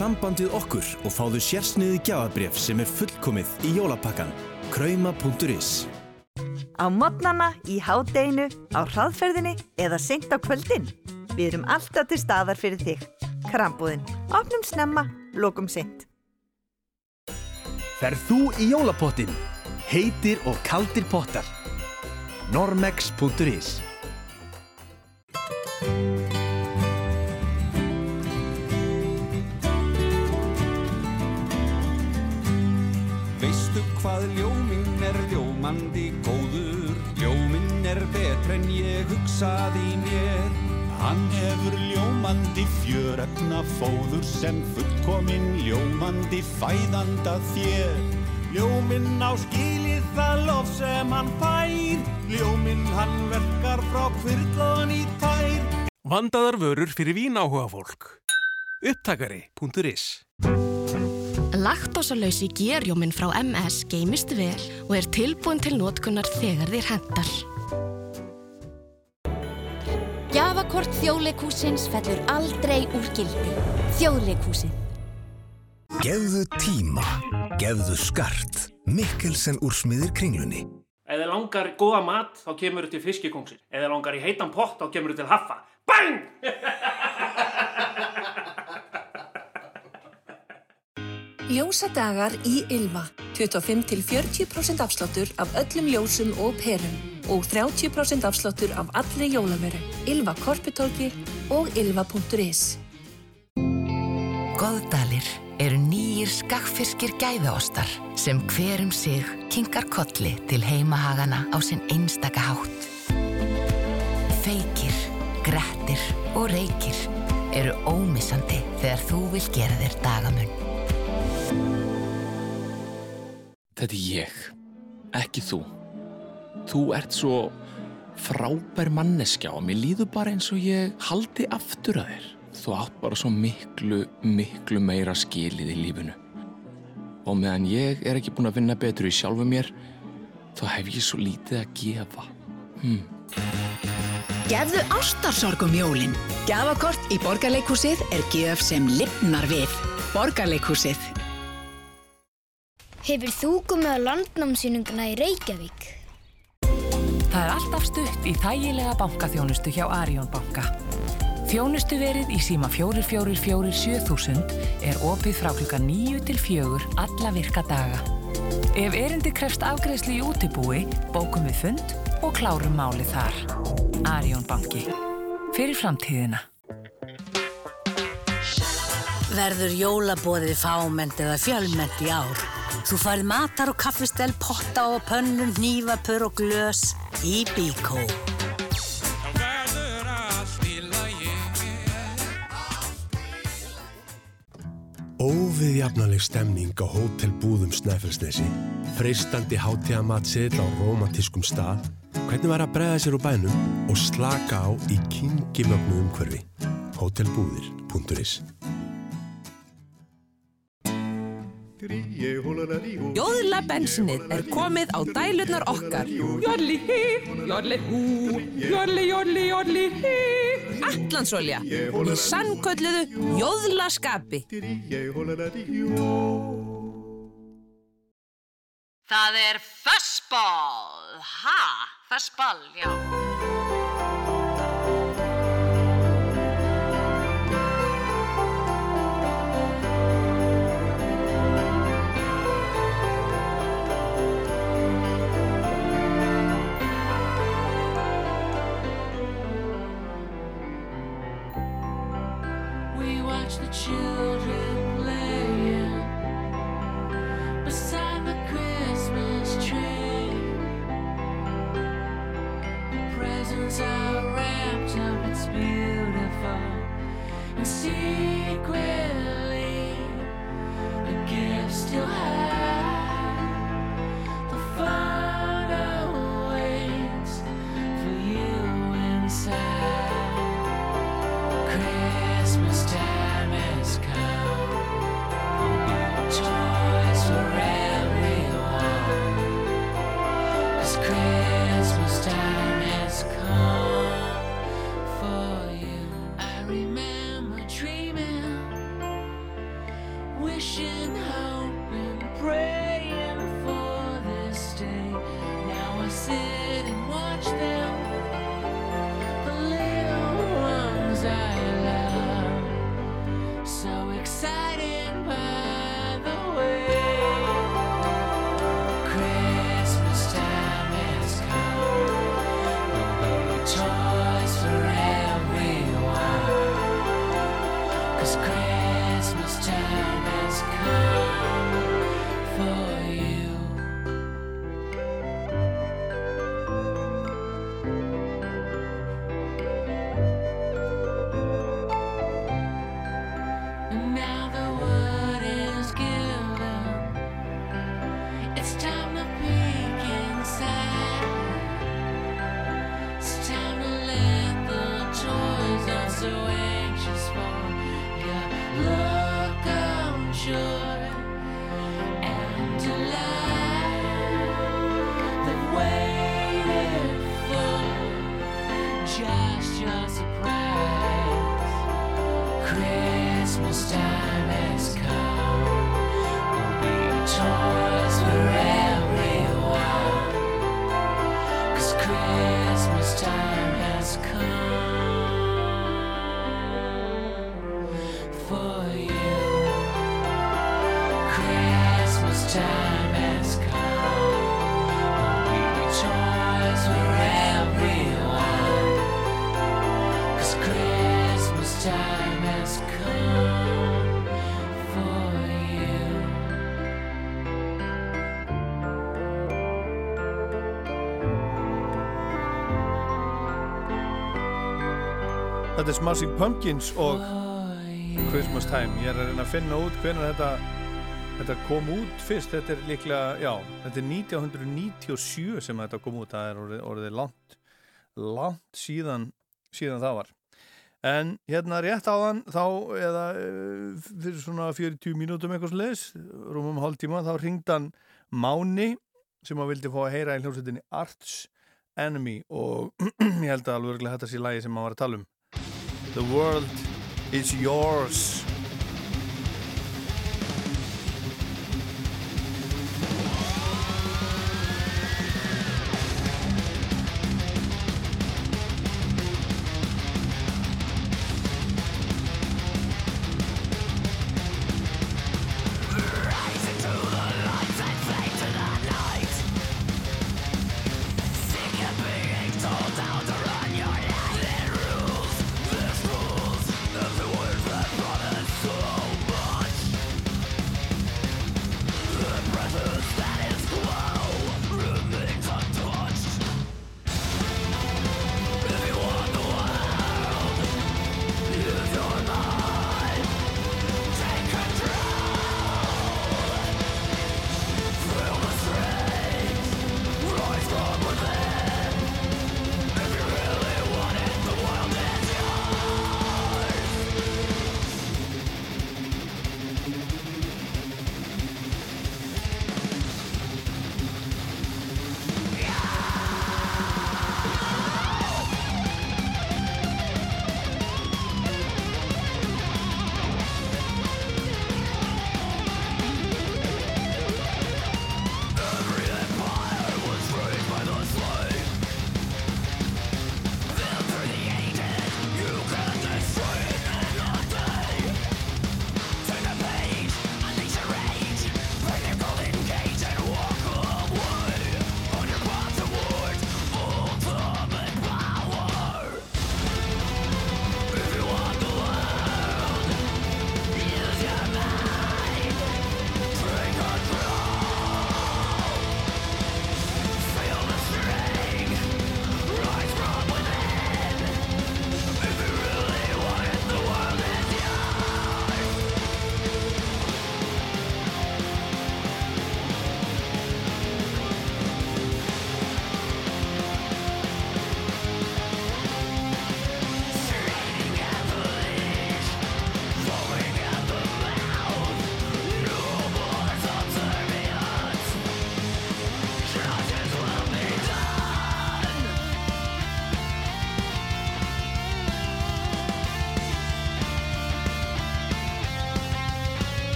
Hafðu samband við okkur og fáðu sérsniði gjafabref sem er fullkomið í jólapakkan. Krauma.is Á modnana, í hádeginu, á hraðferðinni eða seint á kvöldin. Við erum alltaf til staðar fyrir þig. Krambúðin. Opnum snemma, lokum seint. Ferð þú í jólapottin? Heitir og kaldir pottar. Normex.is hugsaði í mér Hann hefur ljómandi fjöröfna fóður sem fullkomin ljómandi fæðanda þér Ljóminn á skilið það lof sem hann fær Ljóminn hann verkar frá kvirðlóðan í tær Vandaðar vörur fyrir vínáhuga fólk. Upptakari.is Laktósalausi gerjóminn frá MS geymist vel og er tilbúin til notkunnar þegar þér hendar. Gjafakort þjóðleikúsins fellur aldrei úr gildi. Þjóðleikúsin. Gefðu tíma, gefðu skart, Mikkelsen úrsmiðir kringlunni. Ef þið langar góða mat, þá kemur þið til fiskikóngsir. Ef þið langar í heitan pott, þá kemur þið til haffa. BANG! Ljósadagar í Ylva. 25-40% afsláttur af öllum ljósum og perum og 30% afsláttur af allri jólaveru. Ylva Korputorgi og ylva.is Góðdalir eru nýjir skakkfyrskir gæðaostar sem hverum sig kinkar kolli til heimahagana á sinn einstaka hátt. Feykir, grettir og reykir eru ómissandi þegar þú vil gera þér dagamun. Þetta er ég, ekki þú. Þú ert svo frábær manneskja og mér líður bara eins og ég haldi aftur að þér. Þú átt bara svo miklu, miklu meira skilið í lífinu. Og meðan ég er ekki búin að vinna betur í sjálfu mér, þá hef ég svo lítið að gefa. Hmm. Gefðu ástarsorgum jólin. Gjafakort í Borgarleikhúsið er gjöf sem lifnar við. Borgarleikhúsið. Hefur þú komið á landnámsýninguna í Reykjavík? Það er alltaf stutt í þægilega bankaþjónustu hjá Arion banka. Þjónustuverið í síma 4447.000 er opið frá klukka 9 til 4 alla virka daga. Ef erindi krefst afgreðslu í útibúi, bókum við fund og klárum málið þar. Arion banki. Fyrir framtíðina. Verður jólabóðið fámennt eða fjölmennt í ár? Þú farið matar og kaffistel, potta og pönnum, hnífapur og glös í Bíkó. Óviðjafnaleg stemning á Hótel Búðum Snæfellsnesi, freistandi hátíðamatseðl á romantískum stað, hvernig var að bregða sér úr bænum og slaka á í kingimögnu umhverfi. Hótelbúðir.is Jóðla bensinnið er komið á dælurnar okkar. Jolli hí, jolli hú, jolli jolli jolli hí. Allandsolja í sannkölluðu jóðla skapi. Það er fössball. Ha, fössball, já. Þetta er Smashing Pumpkins og Christmas Time. Ég er að reyna að finna út hvernig þetta, þetta kom út fyrst. Þetta er líklega, já, þetta er 1997 sem þetta kom út. Það er orðið, orðið langt, langt síðan, síðan það var. En hérna rétt áðan þá, eða eh, fyrir svona 40 mínútum eitthvað sliðis, rúmum hálf tíma, þá ringd hann Máni sem að vildi fá að heyra í hljómsveitinni Arts Enemy og ég held að alveg þetta sé lagi sem maður var að tala um. The world is yours.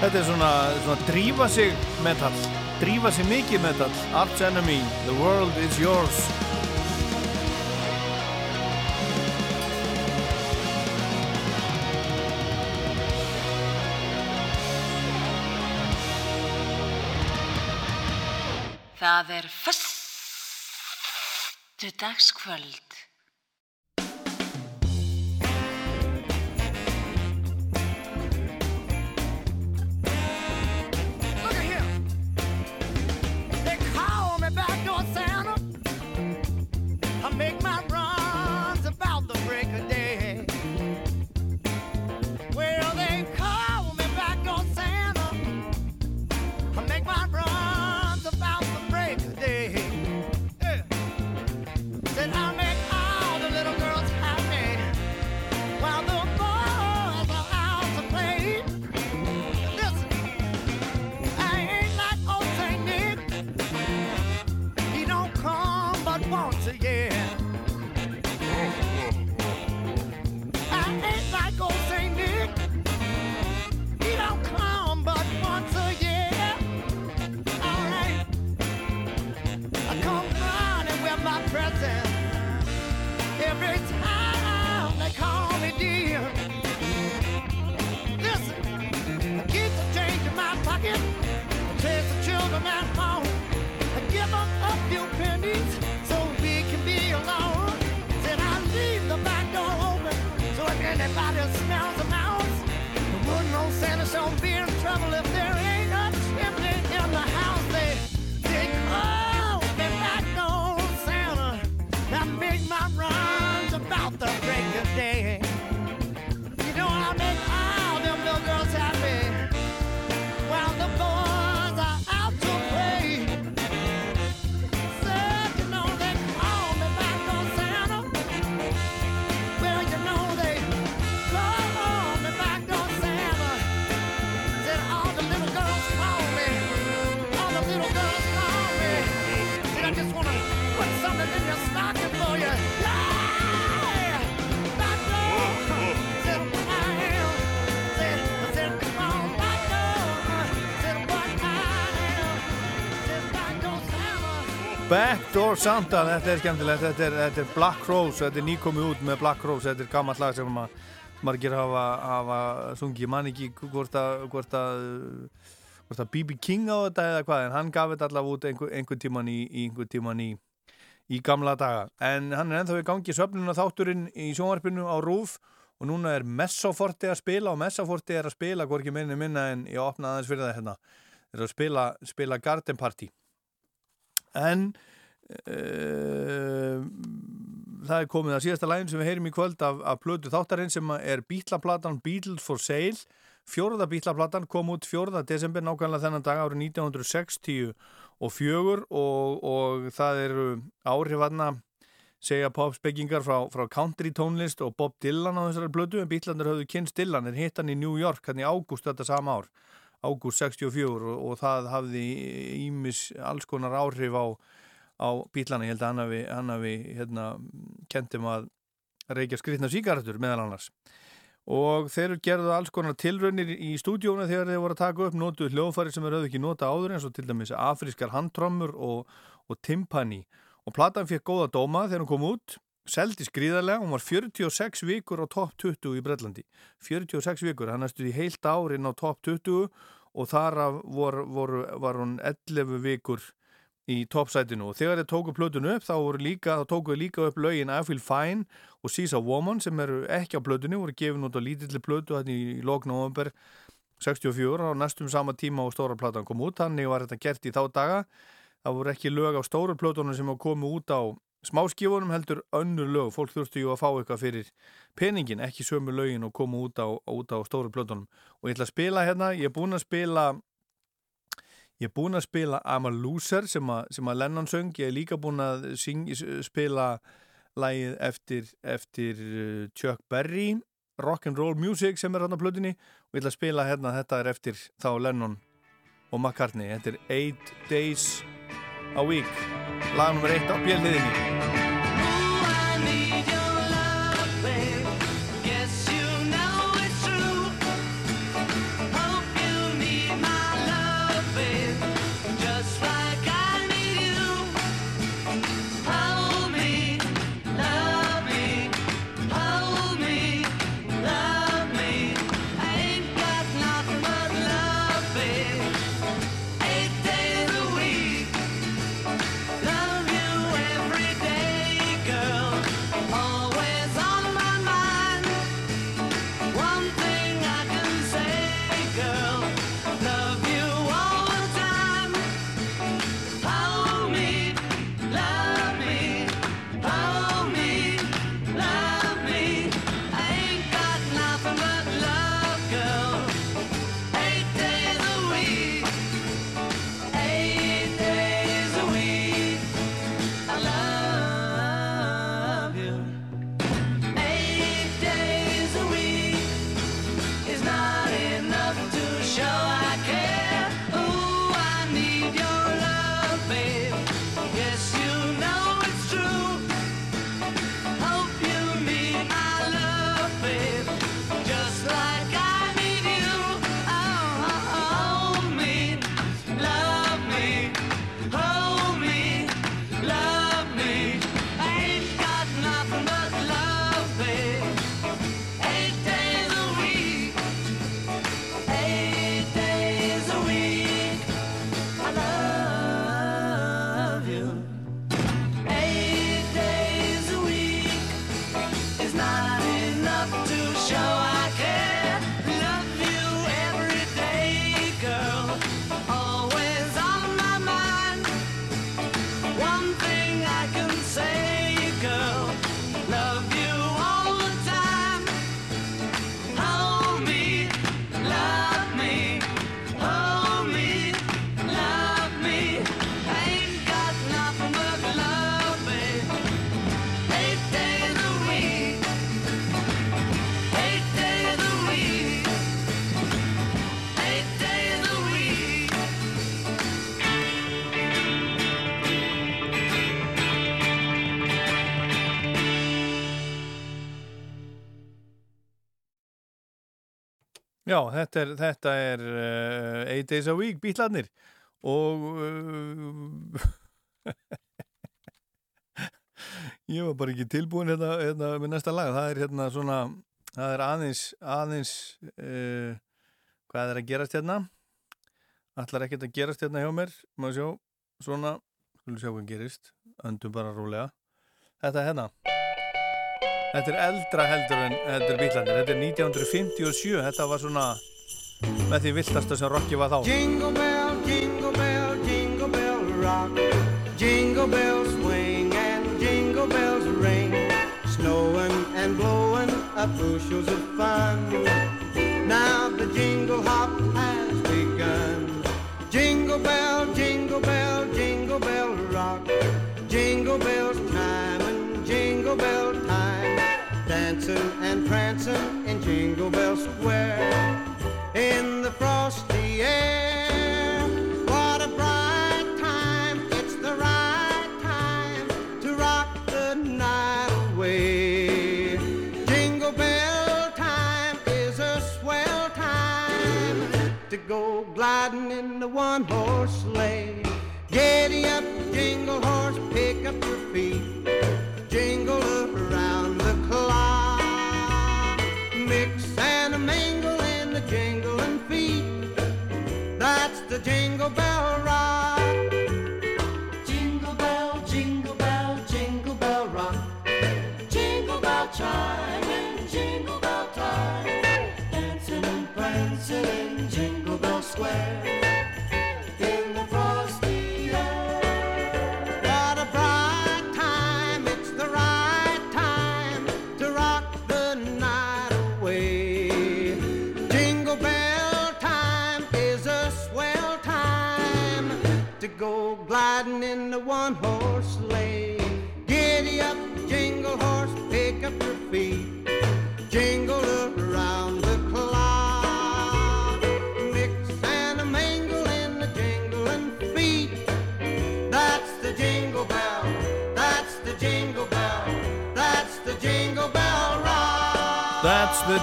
Þetta er svona, svona drífa sig metal, drífa sig mikið metal, Arch Enemy, The World Is Yours. Það er föstudagskvöld. Look Backdoor Santa, þetta er skemmtilegt, þetta er, þetta er Black Rose, þetta er nýkomið út með Black Rose, þetta er gammalt lag sem margir hafa, hafa sungið, ég man ekki hvort að, hvort að, hvort að B.B. King á þetta eða hvað, en hann gaf þetta allavega út einhver, einhver tíman í, einhver tíman í, í gamla daga. En hann er ennþá í gangi söfnuna þátturinn í sjónvarpinu á Rúf og núna er Messoforti að spila og Messoforti er að spila, hvort ekki minni minna en ég opnaði aðeins fyrir það hérna, er að spila, spila Garden Party en það er komið að síðasta lægin sem við heyrim í kvöld af, af plötu þáttarinn sem er bítlaplatan Beatles for Sale. Fjóruða bítlaplatan kom út fjóruða desember nákvæmlega þennan dag árið 1960 og fjögur og, og það eru áhrifanna segja popspekingar frá, frá country tónlist og Bob Dylan á þessari blödu en bítlandur höfðu kynst Dylan en hitt hann í New York hann í ágúst þetta sama ár ágúst 64 og, og það hafði ímis alls konar áhrif á, á bílana, ég held að hann hafi, hann hafi hérna, kentum að reykja skrifna síkaretur meðal annars. Og þeir gerðu alls konar tilraunir í stúdíónu þegar þeir voru að taka upp notuð hljóðfæri sem þeir höfðu ekki nota áður eins og til dæmis afrískar handtrömmur og, og timpani. Og platan fekk góða dóma þegar hún kom út seldi skrýðarlega, hún var 46 vikur á top 20 í Brellandi 46 vikur, hann næstu í heilt árin á top 20 og þar vor, vor, var hún 11 vikur í topsætinu og þegar þeir tóku plötunu upp þá líka, þá tóku þeir líka upp lögin I Feel Fine og She's a Woman sem eru ekki á plötunu, voru gefin út á lítilli plötu hann í lóknóðumber 64 á næstum sama tíma og stóra platan kom út, þannig var þetta gert í þá daga. Það voru ekki lög á stóru plötunum sem komu út á smáskifunum heldur önnur lög, fólk þurftu ju að fá eitthvað fyrir peningin, ekki sömu lögin og koma út á, út á stóru plötunum. Og ég ætla að spila hérna, ég er búin að spila ég er búin að spila I'm a Loser sem að, sem að Lennon söng, ég er líka búin að syng, spila lægið eftir, eftir uh, Chuck Berry Rock'n'Roll Music sem er hérna á plötunni. Og ég ætla að spila hérna, þetta er eftir þá Lennon og McCartney, þetta er 8 Days a Week. Lag nummer 1 á björnliðinni Já, þetta er, þetta er uh, Eight Days a Week, bítlarnir og uh, ég var bara ekki tilbúin hérna, hérna með næsta lag, það er hérna svona það er aðeins aðeins uh, hvað er að gerast hérna? Allar ekkert að gerast hérna hjá mér. Maður sjá, svona. Skulum sjá hvað gerist, öndum bara rólega. Þetta er hérna Þetta er eldra heldur en þetta er bílandir. Þetta er 1957. Þetta var svona með því viltasta sem Rocky var þá. Jingle bell, jingle bell, jingle bell rock. Jingle bells swing and jingle bells ring. Snowing and blowing up bushels of fun. Now the jingle hop has begun. Jingle bell, jingle bell, jingle bell rock. Jingle bells chime and jingle bell time. Dancing and prancing in Jingle Bell Square. In the frosty air. What a bright time. It's the right time to rock the night away. Jingle bell time is a swell time to go gliding in the one horse sleigh. Giddy up, jingle horse, pick up your feet. Jingle around the jingle bell rock. Jingle bell, jingle bell, jingle bell rock. Jingle bell chime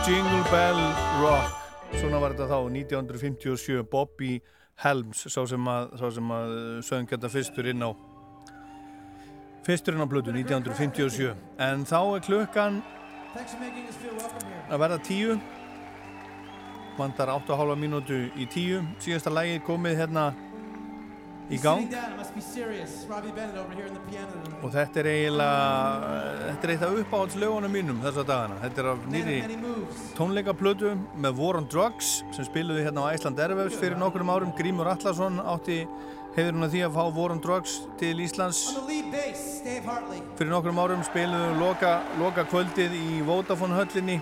Jingle Bell Rock. Svona var þetta þá 1957. Bobby Helms, sá sem að, að sögum þetta fyrstur inn á fyrstur inn á blödu 1957. En þá er klukkan að verða tíu vandar 8,5 mínútu í tíu síðasta lægi komið hérna í gang. og þetta er eiginlega þetta er eitt af uppáhaldslögunum mínum þessa dagana. Þetta er af nýri tónleikaplötu með War on Drugs sem spiluði hérna á Æsland Erfefs fyrir nokkrum árum. Grímur Allarsson átti hefur hún að því að fá War on Drugs til Íslands. Fyrir nokkrum árum spiluðu loka, loka kvöldið í Vodafone höllinni.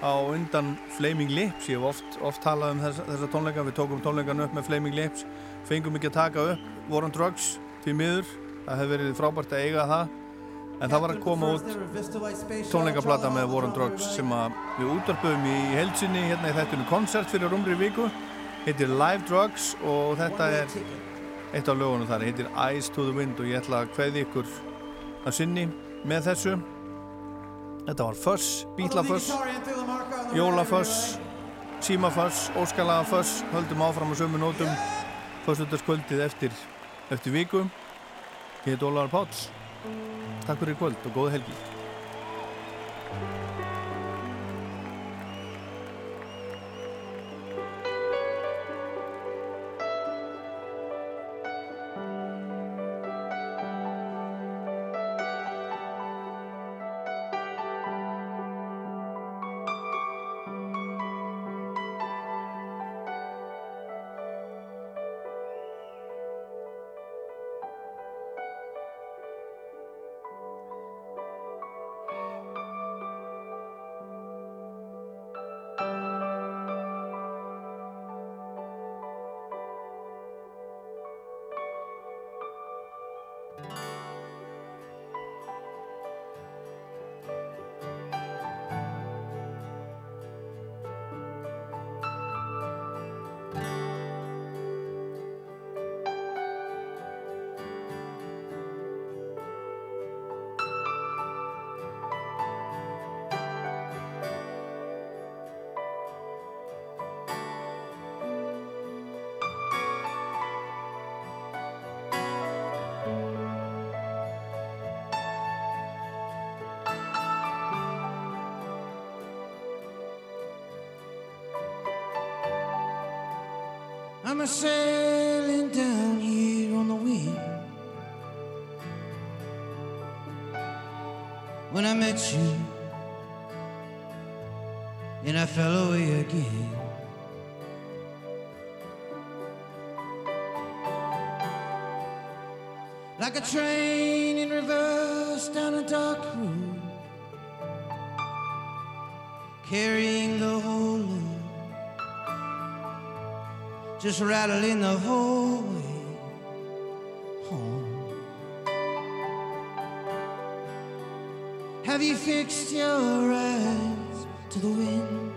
Á undan Flaming Lips. Ég hef oft, oft talað um þessa, þessa tónleika. Við tókum tónleikan upp með Flaming Lips fengum ekki að taka upp War on Drugs því miður, það hefur verið frábært að eiga það. En það var að koma út tónleikaplata með War on Drugs sem við útvarpum í heilsinni hérna í þættinu koncert fyrir umri viku. Heitir Live Drugs og þetta er eitt af lögunum þar, heitir Eyes to the Wind og ég ætla að hveði ykkur að sinni með þessu. Þetta var Fuss, Bítlafuss, Jólafuss, Símafuss, Óskalaga Fuss, höldum áfram á sömu nótum, Fussundarskvöldið eftir, eftir viku. Ég heit Ólaður Páls, takk fyrir kvöld og góða helgi. I'm a sailing down here on the wind. When I met you, and I fell away again. Like a train in reverse down a dark road, carrying just rattling the whole way home. Have you fixed your eyes to the wind?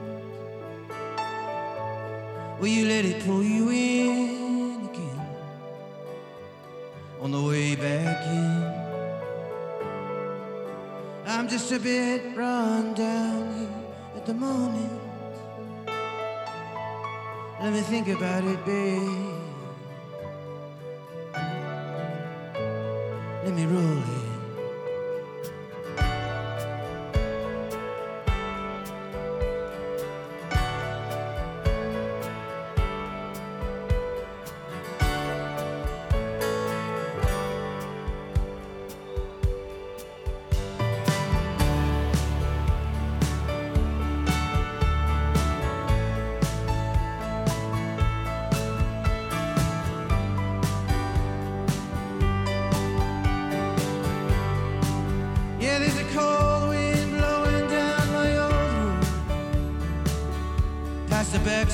Will you let it pull you in again on the way back in? I'm just a bit run down here at the moment. Let me think about it, babe.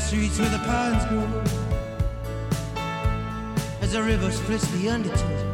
Streets where the pines grow. As the river splits the undertow.